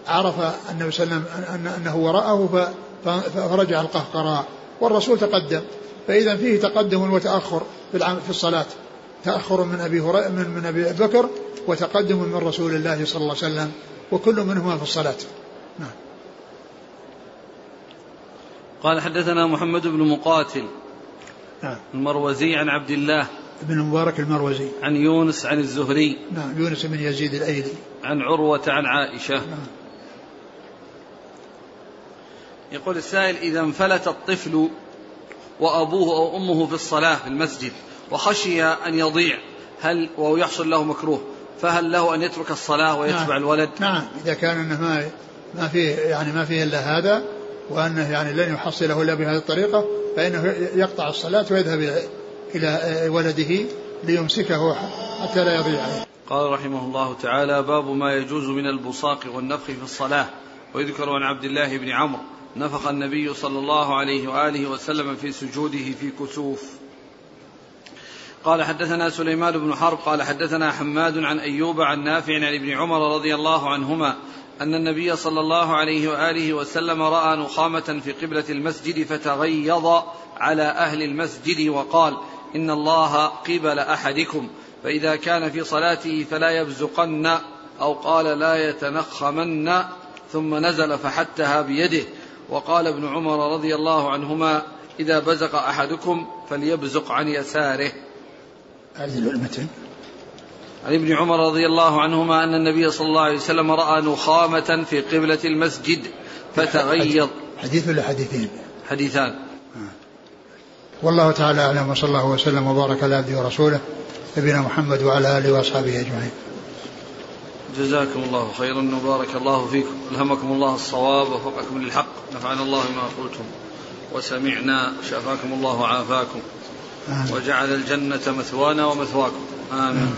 عرف النبي صلى الله عليه وسلم أنه وراءه فرجع القهقراء والرسول تقدم. فإذا فيه تقدم وتأخر في في الصلاة. تأخر من أبي من من أبي بكر وتقدم من رسول الله صلى الله عليه وسلم وكل منهما في الصلاة. نعم. قال حدثنا محمد بن مقاتل. نعم. المروزي عن عبد الله. بن المبارك المروزي. عن يونس عن الزهري. نعم يونس بن يزيد الأيلي. عن عروة عن عائشة. نعم. يقول السائل إذا انفلت الطفل وأبوه أو أمه في الصلاة في المسجد وخشي أن يضيع هل وهو يحصل له مكروه فهل له أن يترك الصلاة ويتبع نعم. الولد؟ نعم. إذا كان أنه ما ما فيه يعني ما فيه إلا هذا وأنه يعني لن يحصله إلا بهذه الطريقة فإنه يقطع الصلاة ويذهب إلى ولده ليمسكه حتى لا يضيع. عليه قال رحمه الله تعالى باب ما يجوز من البصاق والنفخ في الصلاة. ويذكر عن عبد الله بن عمرو نفخ النبي صلى الله عليه وآله وسلم في سجوده في كسوف. قال حدثنا سليمان بن حرب قال حدثنا حماد عن أيوب عن نافع عن ابن عمر رضي الله عنهما أن النبي صلى الله عليه وآله وسلم رأى نخامة في قبلة المسجد فتغيظ على أهل المسجد وقال إن الله قبل أحدكم فإذا كان في صلاته فلا يبزقن أو قال لا يتنخمن ثم نزل فحتها بيده. وقال ابن عمر رضي الله عنهما إذا بزق أحدكم فليبزق عن يساره. هذه المتن عن ابن عمر رضي الله عنهما أن النبي صلى الله عليه وسلم رأى نخامة في قبلة المسجد فتغيظ. حديث ولا حديثين؟ حديثان. والله تعالى أعلم وصلى الله وسلم وبارك على عبده ورسوله نبينا محمد وعلى آله وأصحابه أجمعين. جزاكم الله خيرا وبارك الله فيكم. ألهمكم الله الصواب ووفقكم للحق. نفعنا الله ما قلتم وسمعنا شافاكم الله وعافاكم. آمين. وجعل الجنة مثوانا ومثواكم. آمين.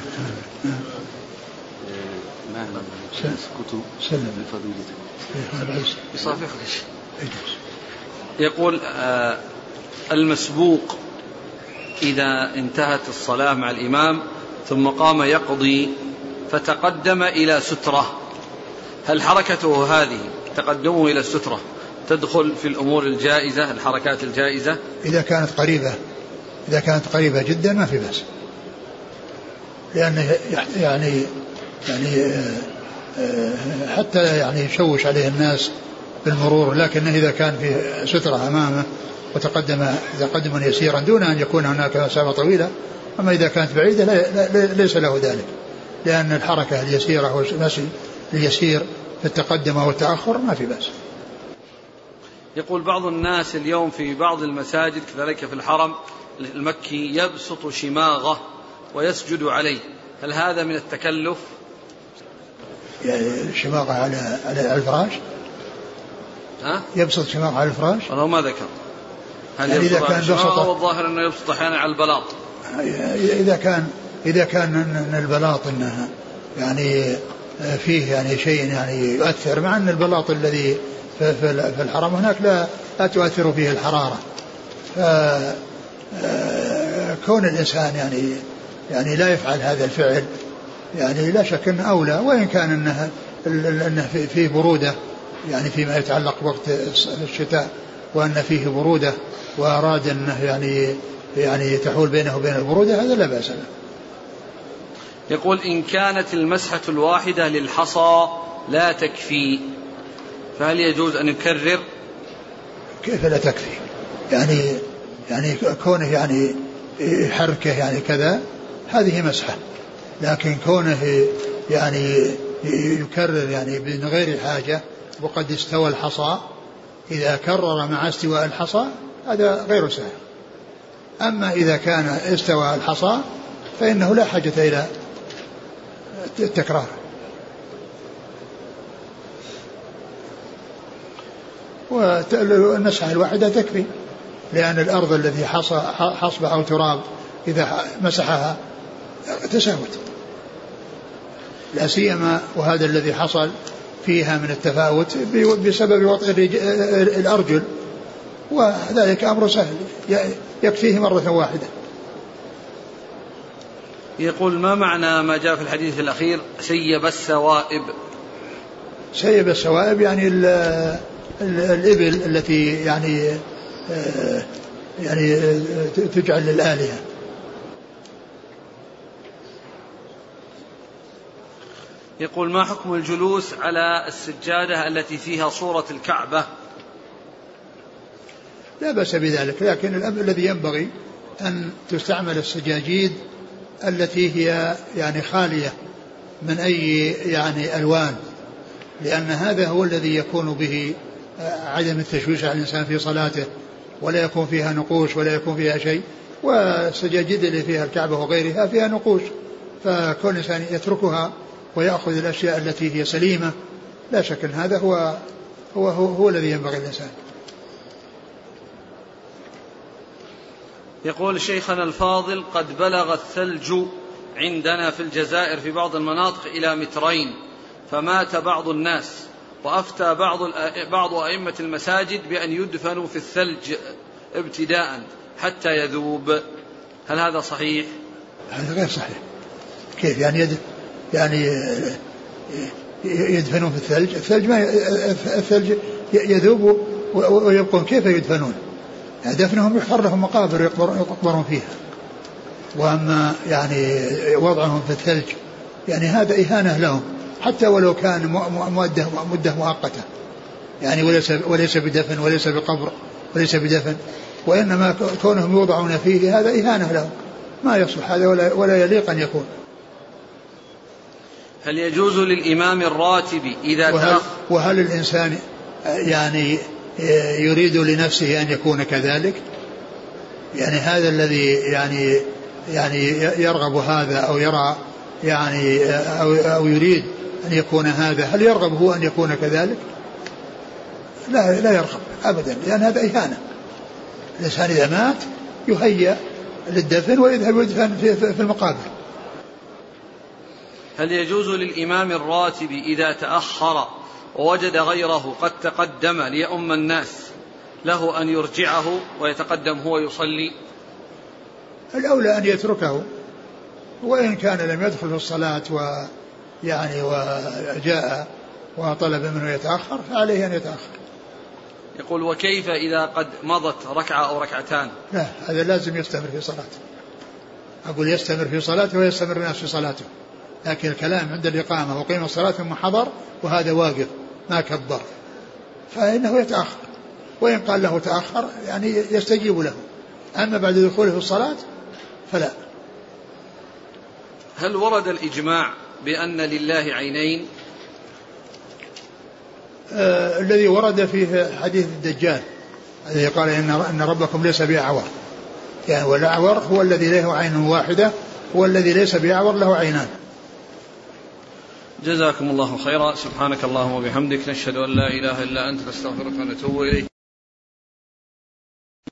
سلم. لفضيلتكم. يصافحك يقول آه المسبوق إذا انتهت الصلاة مع الإمام ثم قام يقضي فتقدم إلى سترة. هل حركته هذه تقدمه إلى السترة تدخل في الأمور الجائزة الحركات الجائزة؟ إذا كانت قريبة. إذا كانت قريبة جدا ما في بأس. لأنه يعني يعني آه، حتى يعني يشوش عليه الناس بالمرور لكنه إذا كان في سترة أمامه وتقدم تقدما يسيرا دون أن يكون هناك مسافة طويلة أما إذا كانت بعيدة ليس له ذلك لأن الحركة اليسيرة والمشي اليسير في التقدم والتأخر ما في بأس. يقول بعض الناس اليوم في بعض المساجد كذلك في الحرم المكي يبسط شماغه ويسجد عليه. هل هذا من التكلف؟ يعني شماغه على على الفراش؟ ها؟ يبسط شماغه على الفراش؟ والله ما ذكر هل يعني إذا كان بسط والظاهر أنه يبسط أحيانا على البلاط. إذا كان إذا كان أن البلاط أنه يعني فيه يعني شيء يعني يؤثر مع أن البلاط الذي في الحرم هناك لا لا تؤثر فيه الحرارة. كون الإنسان يعني يعني لا يفعل هذا الفعل يعني لا شك أنه أولى وإن كان أنه أنه فيه برودة يعني فيما يتعلق بوقت الشتاء وأن فيه برودة وأراد أنه يعني يعني تحول بينه وبين البرودة هذا لا بأس له يقول إن كانت المسحة الواحدة للحصى لا تكفي. فهل يجوز أن يكرر كيف لا تكفي؟ يعني يعني كونه يعني يحركه يعني كذا هذه مسحة. لكن كونه يعني يكرر يعني من غير حاجة وقد استوى الحصى إذا كرر مع استواء الحصى هذا غير سهل. أما إذا كان استوى الحصى فإنه لا حاجة إلى التكرار. والنسعة الواحدة تكفي. لأن الأرض التي حصبة أو تراب إذا مسحها تساوت. لا سيما وهذا الذي حصل فيها من التفاوت بسبب وطئ الأرجل. وذلك أمر سهل. يكفيه مرة واحدة. يقول ما معنى ما جاء في الحديث الأخير؟ سيب السوائب. سيب السوائب يعني ال ال الإبل التي يعني يعني تجعل للآلهة. يقول ما حكم الجلوس على السجادة التي فيها صورة الكعبة؟ لا بأس بذلك لكن الأمر الذي ينبغي أن تستعمل السجاجيد التي هي يعني خالية من أي يعني ألوان لأن هذا هو الذي يكون به عدم التشويش على الإنسان في صلاته. ولا يكون فيها نقوش ولا يكون فيها شيء والسجاجيد اللي فيها الكعبة وغيرها فيها نقوش. فكل إنسان يتركها ويأخذ الأشياء التي هي سليمة لا شك أن هذا هو هو هو, هو الذي ينبغي الإنسان يقول شيخنا الفاضل قد بلغ الثلج عندنا في الجزائر في بعض المناطق إلى مترين فمات بعض الناس. وأفتى بعض بعض أئمة المساجد بأن يدفنوا في الثلج ابتداء حتى يذوب. هل هذا صحيح؟ هذا غير صحيح. كيف؟ يعني يد يعني يدفنون في الثلج. الثلج ما الثلج يذوب ويبقون. كيف يدفنون؟ دفنهم يحفر لهم مقابر يقبرون فيها. وأما يعني وضعهم في الثلج يعني هذا إهانة لهم. حتى ولو كان مده مدة مؤقتة. يعني وليس وليس بدفن وليس بقبر وليس بدفن. وإنما كونهم يوضعون فيه هذا إهانة لهم. ما يصلح هذا ولا ولا يليق أن يكون. هل يجوز للإمام الراتب إذا وهل, وهل الإنسان يعني يريد لنفسه أن يكون كذلك؟ يعني هذا الذي يعني يعني يرغب هذا أو يرى يعني أو, أو يريد أن يكون هذا هل يرغب هو أن يكون كذلك؟ لا لا يرغب أبدا لأن هذا إهانة. الإنسان إذا مات يهيأ للدفن ويذهب يدفن في, في المقابر. هل يجوز للإمام الراتب إذا تأخر ووجد غيره قد تقدم ليؤم الناس له أن يرجعه ويتقدم هو يصلي؟ الأولى أن يتركه وإن كان لم يدخل في الصلاة ويعني وجاء وطلب منه يتأخر فعليه أن يتأخر. يقول وكيف إذا قد مضت ركعة أو ركعتان؟ لا هذا لازم يستمر في صلاته. أقول يستمر في صلاته ويستمر الناس في صلاته. لكن الكلام عند الإقامة وقيم الصلاة ثم حضر وهذا واقف ما كبر. فإنه يتأخر. وإن قال له تأخر يعني يستجيب له. أما بعد دخوله في الصلاة فلا. هل ورد الإجماع بأن لله عينين. آه الذي ورد فيه حديث الدجال الذي قال إن, إن ربكم ليس بأعور. يعني والأعور هو الذي له عين واحدة هو الذي ليس بأعور له عينان. جزاكم الله خيرا. سبحانك اللهم وبحمدك نشهد أن لا إله إلا أنت نستغفرك ونتوب إليك.